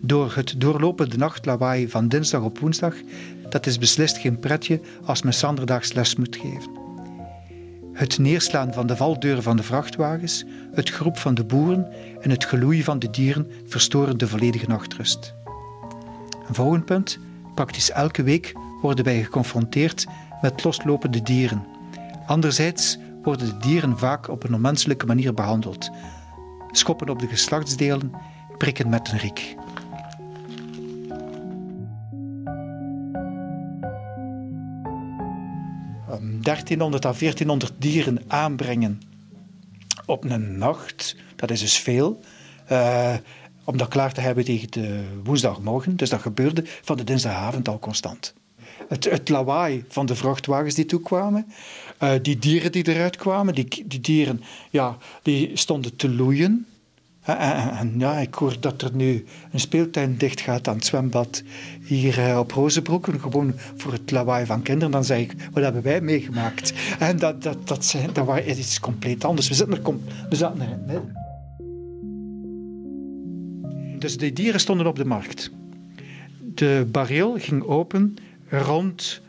door het doorlopende nachtlawaai van dinsdag op woensdag, dat is beslist geen pretje als men zanderdaags les moet geven. Het neerslaan van de valdeuren van de vrachtwagens, het groep van de boeren en het geloei van de dieren verstoren de volledige nachtrust. Een volgend punt. Praktisch elke week worden wij geconfronteerd met loslopende dieren. Anderzijds worden de dieren vaak op een onmenselijke manier behandeld. Schoppen op de geslachtsdelen, prikken met een riek. Um, 1300 à 1400 dieren aanbrengen op een nacht, dat is dus veel. Uh, om dat klaar te hebben tegen de woensdagmorgen. Dus dat gebeurde van de dinsdagavond al constant. Het, het lawaai van de vrachtwagens die toekwamen, uh, die dieren die eruit kwamen, die, die dieren ja, die stonden te loeien. En, en, en, ja, ik hoor dat er nu een speeltuin dicht gaat aan het zwembad hier uh, op Rozenbroek. Gewoon voor het lawaai van kinderen. Dan zeg ik, wat hebben wij meegemaakt? En dat, dat, dat, zijn, dat was iets compleet anders. We zitten er, we zaten er. Dus de dieren stonden op de markt. De bareel ging open rond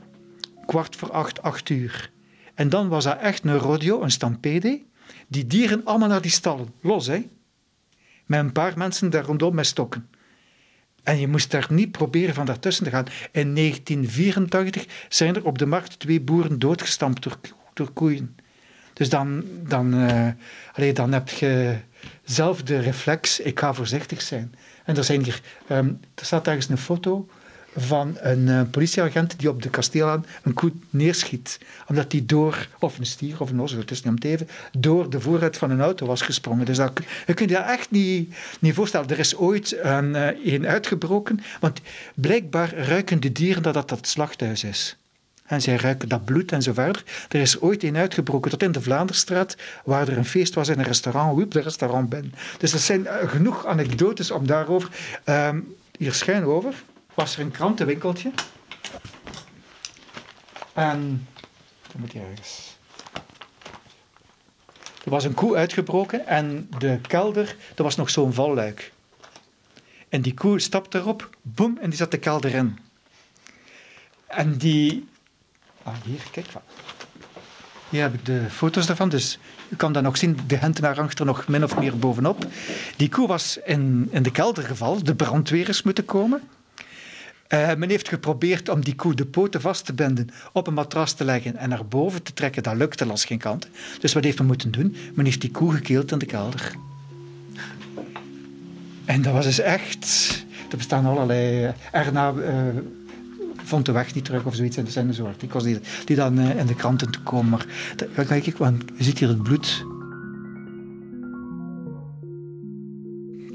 kwart voor acht, acht uur. En dan was dat echt een rodeo, een stampede. Die dieren allemaal naar die stallen, los hè. Met een paar mensen daar rondom met stokken. En je moest daar niet proberen van daartussen te gaan. In 1984 zijn er op de markt twee boeren doodgestampt door, koeien. Dus dan, dan, uh, dan heb je zelf de reflex, ik ga voorzichtig zijn. En er, zijn hier, um, er staat ergens een foto van een uh, politieagent die op de kasteelaan een koe neerschiet. Omdat die door, of een stier of een os, het is niet om te even, door de voorruit van een auto was gesprongen. Dus dat, je kunt je echt niet, niet voorstellen. Er is ooit een, uh, uitgebroken, want blijkbaar ruiken de dieren dat dat het slachthuis is. En zij ruiken dat bloed en zo verder. Er is ooit een uitgebroken tot in de Vlaanderstraat, waar er een feest was in een restaurant. Woep, de restaurant ben. Dus er zijn uh, genoeg anekdotes om daarover. Um, hier schijn over was er een krantenwinkeltje. En. Dan moet je ergens. Er was een koe uitgebroken en de kelder, er was nog zo'n valluik. En die koe stapte erop, boem, en die zat de kelder in. En die. Ah, hier, kijk. Hier heb ik de foto's daarvan, dus u kan dan nog zien, de hentenaar hangt er nog min of meer bovenop. Die koe was in, in de kelder gevallen, de brandweer is moeten komen. Uh, men heeft geprobeerd om die koe de poten vast te binden, op een matras te leggen en naar boven te trekken. Dat lukte als geen kant. Dus wat heeft men moeten doen? Men heeft die koe gekeeld in de kelder. En dat was dus echt... Er bestaan allerlei... Erna uh, vond de weg niet terug of zoiets. En er zijn zo artikels die, die dan in de kranten te komen. Maar kijk, want je ziet hier het bloed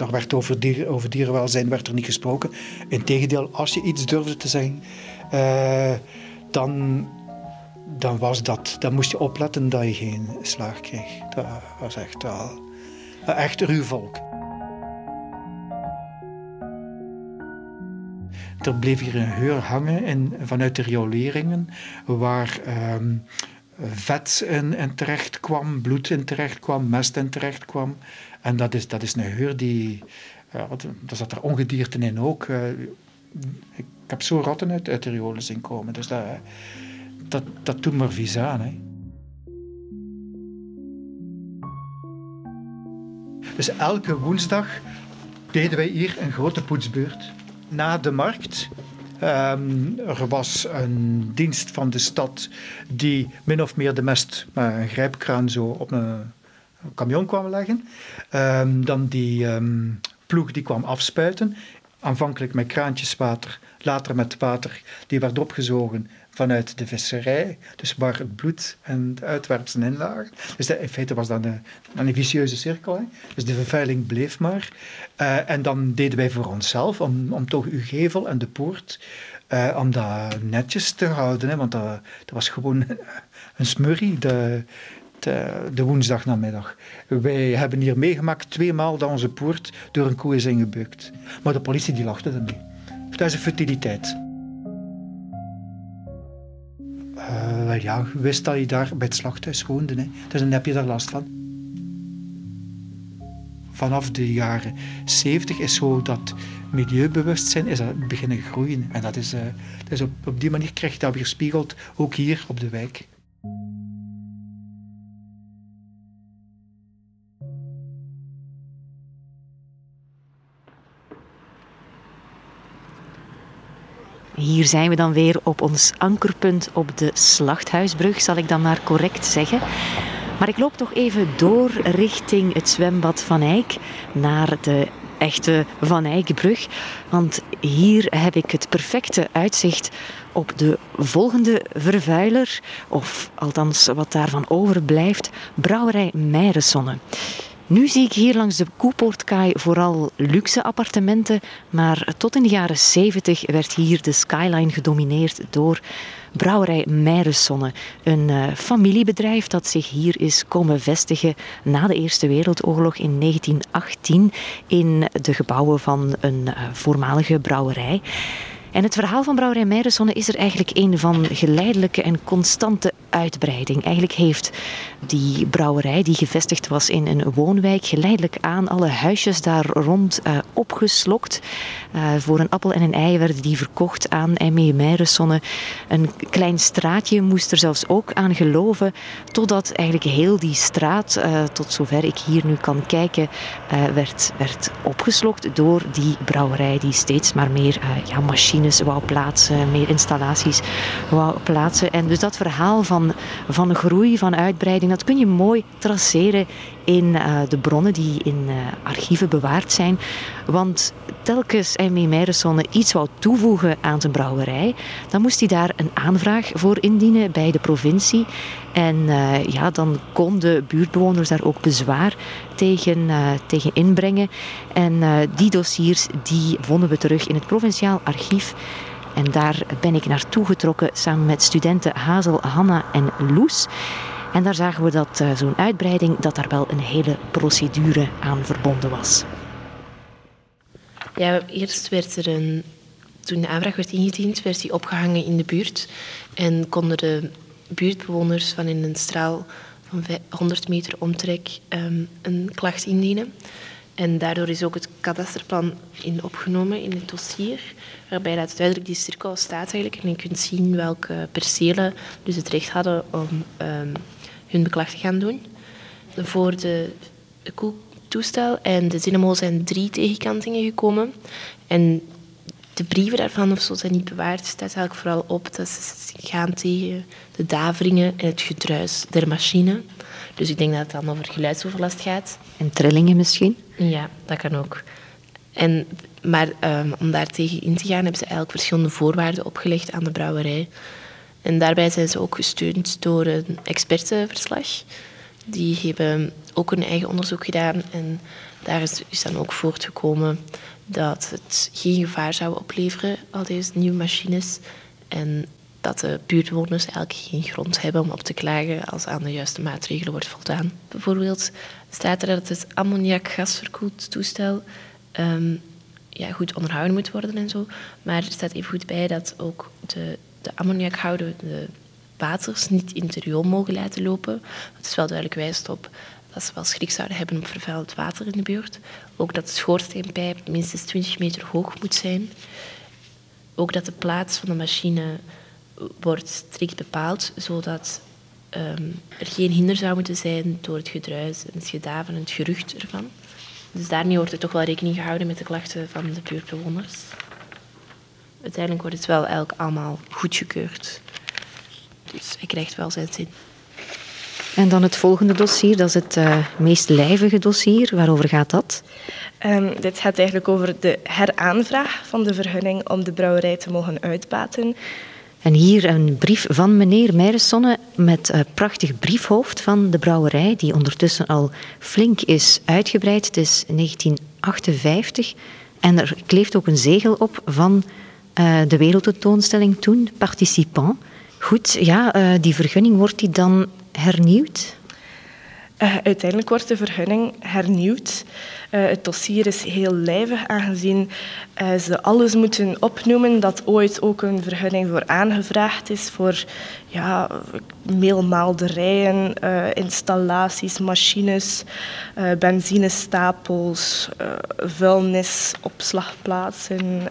daar werd over, over dierenwelzijn werd er niet gesproken. Integendeel, als je iets durfde te zeggen, uh, dan, dan was dat. Dan moest je opletten dat je geen slaag kreeg. Dat was echt wel echt ruw volk. Er bleef hier een heur hangen in, vanuit de rioleringen, waar um, vet in, in, terecht kwam, bloed in terecht kwam, mest in terecht kwam. En dat is, dat is een geur die... Uh, er zat er ongedierten in ook. Uh, ik heb zo ratten uit, uit de riolen zien komen. Dus dat, dat, dat doet maar vies aan. Hè. Dus elke woensdag deden wij hier een grote poetsbeurt. Na de markt Um, er was een dienst van de stad die min of meer de mest met een grijpkraan zo op een camion kwam leggen. Um, dan die um, ploeg die kwam afspuiten. Aanvankelijk met kraantjes water, later met water. Die werd opgezogen vanuit de visserij. Dus waar het bloed en de uitwerpselen in lagen. Dus dat, in feite was dat een, een vicieuze cirkel. Hè. Dus de vervuiling bleef maar. Uh, en dan deden wij voor onszelf, om, om toch uw gevel en de poort, uh, om dat netjes te houden. Hè, want dat, dat was gewoon een smurrie. De, de, de woensdagnamiddag. Wij hebben hier meegemaakt tweemaal dat onze poort door een koe is ingebukt. Maar de politie die lachte ermee. Dat is een futiliteit. Uh, wel ja, wist dat je daar bij het slachthuis woonde. Hè. Dus dan heb je daar last van. Vanaf de jaren 70 is zo dat milieubewustzijn is beginnen groeien. En dat is, uh, dat is op, op die manier krijg je dat weer spiegeld, ook hier op de wijk. Hier zijn we dan weer op ons ankerpunt op de Slachthuisbrug, zal ik dan maar correct zeggen. Maar ik loop toch even door richting het zwembad Van Eyck naar de echte Van Eyckbrug. Want hier heb ik het perfecte uitzicht op de volgende vervuiler, of althans wat daarvan overblijft, Brouwerij Meirensonne. Nu zie ik hier langs de Koepoortkaai vooral luxe appartementen, maar tot in de jaren 70 werd hier de skyline gedomineerd door Brouwerij Meirensonne, een uh, familiebedrijf dat zich hier is komen vestigen na de Eerste Wereldoorlog in 1918 in de gebouwen van een uh, voormalige brouwerij. En het verhaal van Brouwerij Meijersonne is er eigenlijk een van geleidelijke en constante uitbreiding. Eigenlijk heeft die brouwerij, die gevestigd was in een woonwijk, geleidelijk aan alle huisjes daar rond uh, opgeslokt. Uh, voor een appel en een ei werden die verkocht aan M.E. Meijersonne. Een klein straatje moest er zelfs ook aan geloven, totdat eigenlijk heel die straat, uh, tot zover ik hier nu kan kijken, werd, werd opgeslokt door die brouwerij die steeds maar meer ja, machines wou plaatsen, meer installaties wou plaatsen. En dus dat verhaal van van, van groei, van uitbreiding, dat kun je mooi traceren in uh, de bronnen die in uh, archieven bewaard zijn. Want telkens M.E. Meijersonne iets wou toevoegen aan zijn brouwerij, dan moest hij daar een aanvraag voor indienen bij de provincie. En uh, ja, dan konden buurtbewoners daar ook bezwaar tegen, tegen inbrengen. En die dossiers die vonden we terug in het provinciaal archief. En daar ben ik naartoe getrokken samen met studenten Hazel, Hanna en Loes. En daar zagen we dat uh, zo'n uitbreiding, dat daar wel een hele procedure aan verbonden was. Ja, eerst werd er een... Toen de aanvraag werd ingediend, werd die opgehangen in de buurt. En konden de buurtbewoners van in een straal van 100 meter omtrek um, een klacht indienen. En daardoor is ook het kadasterplan in opgenomen in het dossier, waarbij dat duidelijk die cirkel staat eigenlijk. En je kunt zien welke percelen dus het recht hadden om um, hun beklag te gaan doen. Voor de koeltoestel en de Zinemo zijn drie tegenkantingen gekomen. En de brieven daarvan of zo zijn niet bewaard. staat eigenlijk vooral op dat ze gaan tegen de daveringen en het gedruis der machine. Dus ik denk dat het dan over geluidsoverlast gaat. En trillingen misschien? Ja, dat kan ook. En, maar um, om daar tegen in te gaan hebben ze eigenlijk verschillende voorwaarden opgelegd aan de brouwerij. En daarbij zijn ze ook gesteund door een expertenverslag. Die hebben ook een eigen onderzoek gedaan en daar is, dan ook voortgekomen dat het geen gevaar zou opleveren, al deze nieuwe machines. En dat de buurtbewoners eigenlijk geen grond hebben om op te klagen als aan de juiste maatregelen wordt voldaan. Bijvoorbeeld staat er dat het ammoniakgasverkoeld toestel um, ja, goed onderhouden moet worden en zo. Maar er staat even goed bij dat ook de, de ammoniakhoudende waters niet in het riool mogen laten lopen. Het is wel duidelijk wijst op dat ze wel schrik zouden hebben op vervuild water in de buurt. Ook dat de schoorsteenpijp minstens 20 meter hoog moet zijn. Ook dat de plaats van de machine wordt strikt bepaald, zodat um, er geen hinder zou moeten zijn door het gedruis en het gedaven en het gerucht ervan. Dus daarmee wordt er toch wel rekening gehouden met de klachten van de buurtbewoners. Uiteindelijk wordt het wel eigenlijk allemaal goedgekeurd. Dus hij krijgt wel zijn zin. En dan het volgende dossier, dat is het uh, meest lijvige dossier. Waarover gaat dat? Um, dit gaat eigenlijk over de heraanvraag van de vergunning om de brouwerij te mogen uitbaten. En hier een brief van meneer Meiressonne met een prachtig briefhoofd van de brouwerij, die ondertussen al flink is uitgebreid. Het is 1958 en er kleeft ook een zegel op van de wereldtentoonstelling toen, participant. Goed, ja, uh, die vergunning wordt die dan hernieuwd? Uh, uiteindelijk wordt de vergunning hernieuwd. Het dossier is heel lijvig, aangezien ze alles moeten opnoemen dat ooit ook een vergunning voor aangevraagd is voor ja, meelmaalderijen, installaties, machines, benzinestapels, vuilnisopslagplaatsen.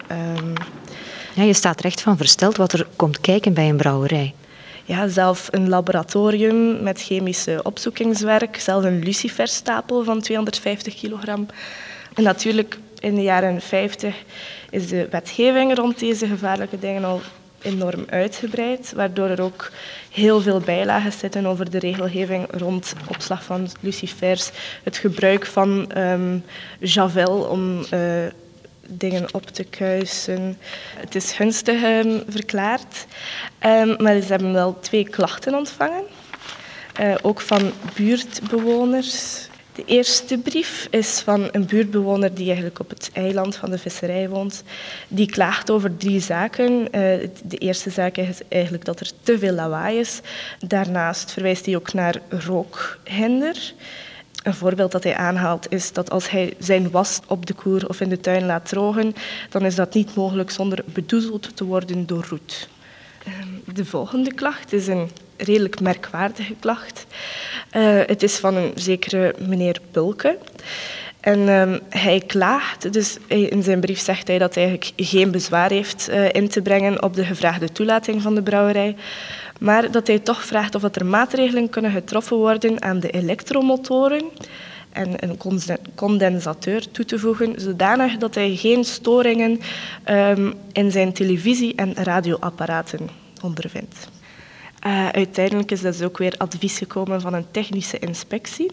Ja, je staat recht van versteld wat er komt kijken bij een brouwerij ja, zelf een laboratorium met chemische opzoekingswerk, zelf een luciferstapel van 250 kilogram. En natuurlijk in de jaren 50 is de wetgeving rond deze gevaarlijke dingen al enorm uitgebreid, waardoor er ook heel veel bijlagen zitten over de regelgeving rond opslag van lucifers, het gebruik van um, javel om uh, dingen op te kuisen. Het is gunstig um, verklaard, um, maar ze hebben wel twee klachten ontvangen. Uh, ook van buurtbewoners. De eerste brief is van een buurtbewoner die eigenlijk op het eiland van de visserij woont. Die klaagt over drie zaken. Uh, de eerste zaak is eigenlijk dat er te veel lawaai is. Daarnaast verwijst hij ook naar rookhinder. Een voorbeeld dat hij aanhaalt is dat als hij zijn was op de koer of in de tuin laat drogen, dan is dat niet mogelijk zonder bedoezeld te worden door roet. Ehm, de volgende klacht is een redelijk merkwaardige klacht. Uh, het is van een zekere meneer Bulke. En um, hij klaagt, dus in zijn brief zegt hij dat hij eigenlijk geen bezwaar heeft uh, in te brengen op de gevraagde toelating van de brouwerij, maar dat hij toch vraagt of er maatregelen kunnen getroffen worden aan de elektromotoren en een condensateur toe te voegen, zodanig dat hij geen storingen um, in zijn televisie- en radioapparaten ondervindt. Uh, uiteindelijk is dus ook weer advies gekomen van een technische inspectie.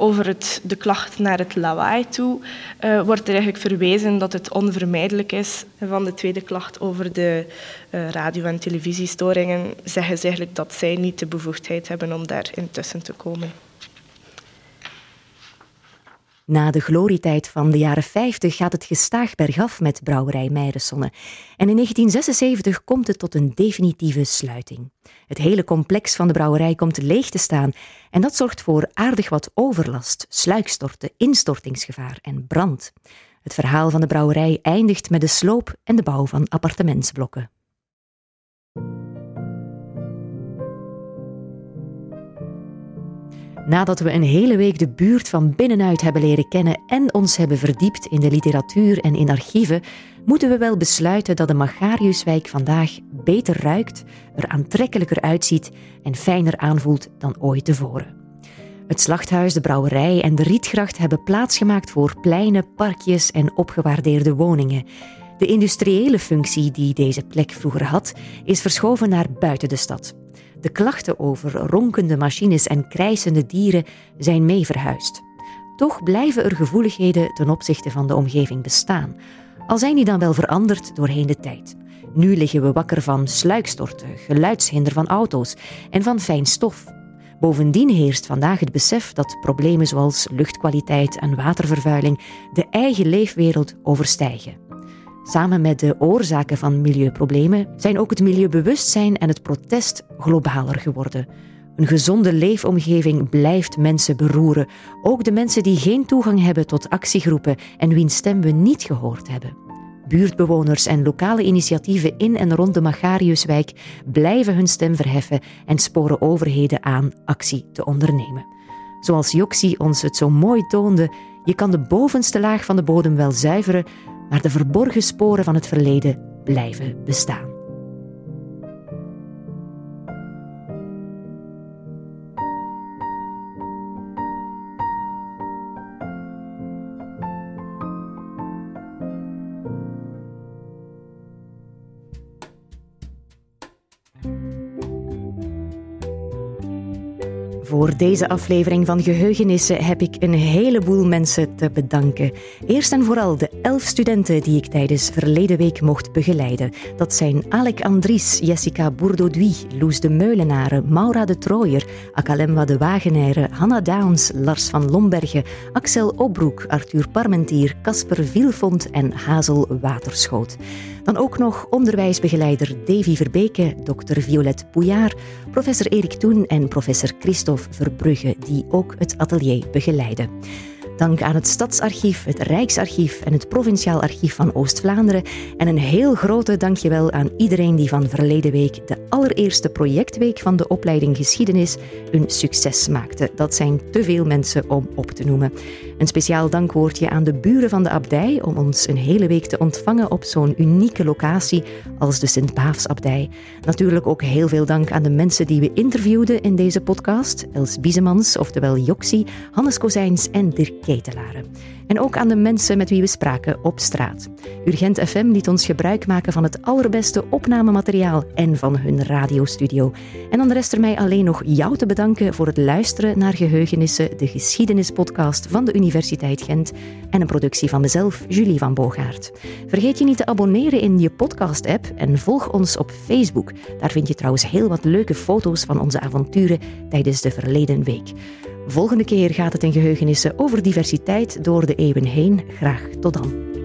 Over het, de klacht naar het lawaai toe uh, wordt er eigenlijk verwezen dat het onvermijdelijk is. Van de tweede klacht over de uh, radio- en televisiestoringen zeggen ze eigenlijk dat zij niet de bevoegdheid hebben om daar intussen te komen. Na de glorietijd van de jaren 50 gaat het gestaag bergaf met brouwerij Meiressonne. En in 1976 komt het tot een definitieve sluiting. Het hele complex van de brouwerij komt leeg te staan en dat zorgt voor aardig wat overlast, sluikstorten, instortingsgevaar en brand. Het verhaal van de brouwerij eindigt met de sloop en de bouw van appartementsblokken. Nadat we een hele week de buurt van binnenuit hebben leren kennen en ons hebben verdiept in de literatuur en in archieven, moeten we wel besluiten dat de Magariuswijk vandaag beter ruikt, er aantrekkelijker uitziet en fijner aanvoelt dan ooit tevoren. Het slachthuis, de brouwerij en de rietgracht hebben plaatsgemaakt voor pleinen, parkjes en opgewaardeerde woningen. De industriële functie die deze plek vroeger had, is verschoven naar buiten de stad. De klachten over ronkende machines en krijsende dieren zijn mee verhuisd. Toch blijven er gevoeligheden ten opzichte van de omgeving bestaan, al zijn die dan wel veranderd doorheen de tijd. Nu liggen we wakker van sluikstorten, geluidshinder van auto's en van fijn stof. Bovendien heerst vandaag het besef dat problemen zoals luchtkwaliteit en watervervuiling de eigen leefwereld overstijgen. Samen met de oorzaken van milieuproblemen zijn ook het milieubewustzijn en het protest globaler geworden. Een gezonde leefomgeving blijft mensen beroeren, ook de mensen die geen toegang hebben tot actiegroepen en wiens stem we niet gehoord hebben. Buurtbewoners en lokale initiatieven in en rond de Magariuswijk blijven hun stem verheffen en sporen overheden aan actie te ondernemen. Zoals Joxi ons het zo mooi toonde, je kan de bovenste laag van de bodem wel zuiveren, maar de verborgen sporen van het verleden blijven bestaan. Voor deze aflevering van Geheugenissen heb ik een heleboel mensen te bedanken. Eerst en vooral de elf studenten die ik tijdens verleden week mocht begeleiden. Dat zijn Alec Andries, Jessica Bourdauduy, Loes de Meulenaren, Maura de Trooier, Akalemwa de Wagenaire, Hanna Downs, Lars van Lombergen, Axel Obroek, Arthur Parmentier, Casper Vielfond en Hazel Waterschoot. Dan ook nog onderwijsbegeleider Davy Verbeke, dokter Violet Pouillard, professor Erik Toen en professor Christophe Verbrugge, die ook het atelier begeleiden. Dank aan het Stadsarchief, het Rijksarchief en het Provinciaal Archief van Oost-Vlaanderen. En een heel grote dankjewel aan iedereen die van verleden week de allereerste projectweek van de opleiding Geschiedenis een succes maakte. Dat zijn te veel mensen om op te noemen. Een speciaal dankwoordje aan de buren van de abdij om ons een hele week te ontvangen op zo'n unieke locatie als de Sint-Baafsabdij. Natuurlijk ook heel veel dank aan de mensen die we interviewden in deze podcast. Els Biesemans, oftewel Joxi, Hannes Kozijns en Dirk En ook aan de mensen met wie we spraken op straat. Urgent FM liet ons gebruik maken van het allerbeste opnamemateriaal en van hun radiostudio. En dan rest er mij alleen nog jou te bedanken voor het luisteren naar Geheugenissen, de geschiedenispodcast van de Universiteit Gent en een productie van mezelf, Julie van Boogaard. Vergeet je niet te abonneren in je podcast-app en volg ons op Facebook. Daar vind je trouwens heel wat leuke foto's van onze avonturen tijdens de verleden week. Volgende keer gaat het in geheugenissen over diversiteit door de eeuwen heen. Graag tot dan.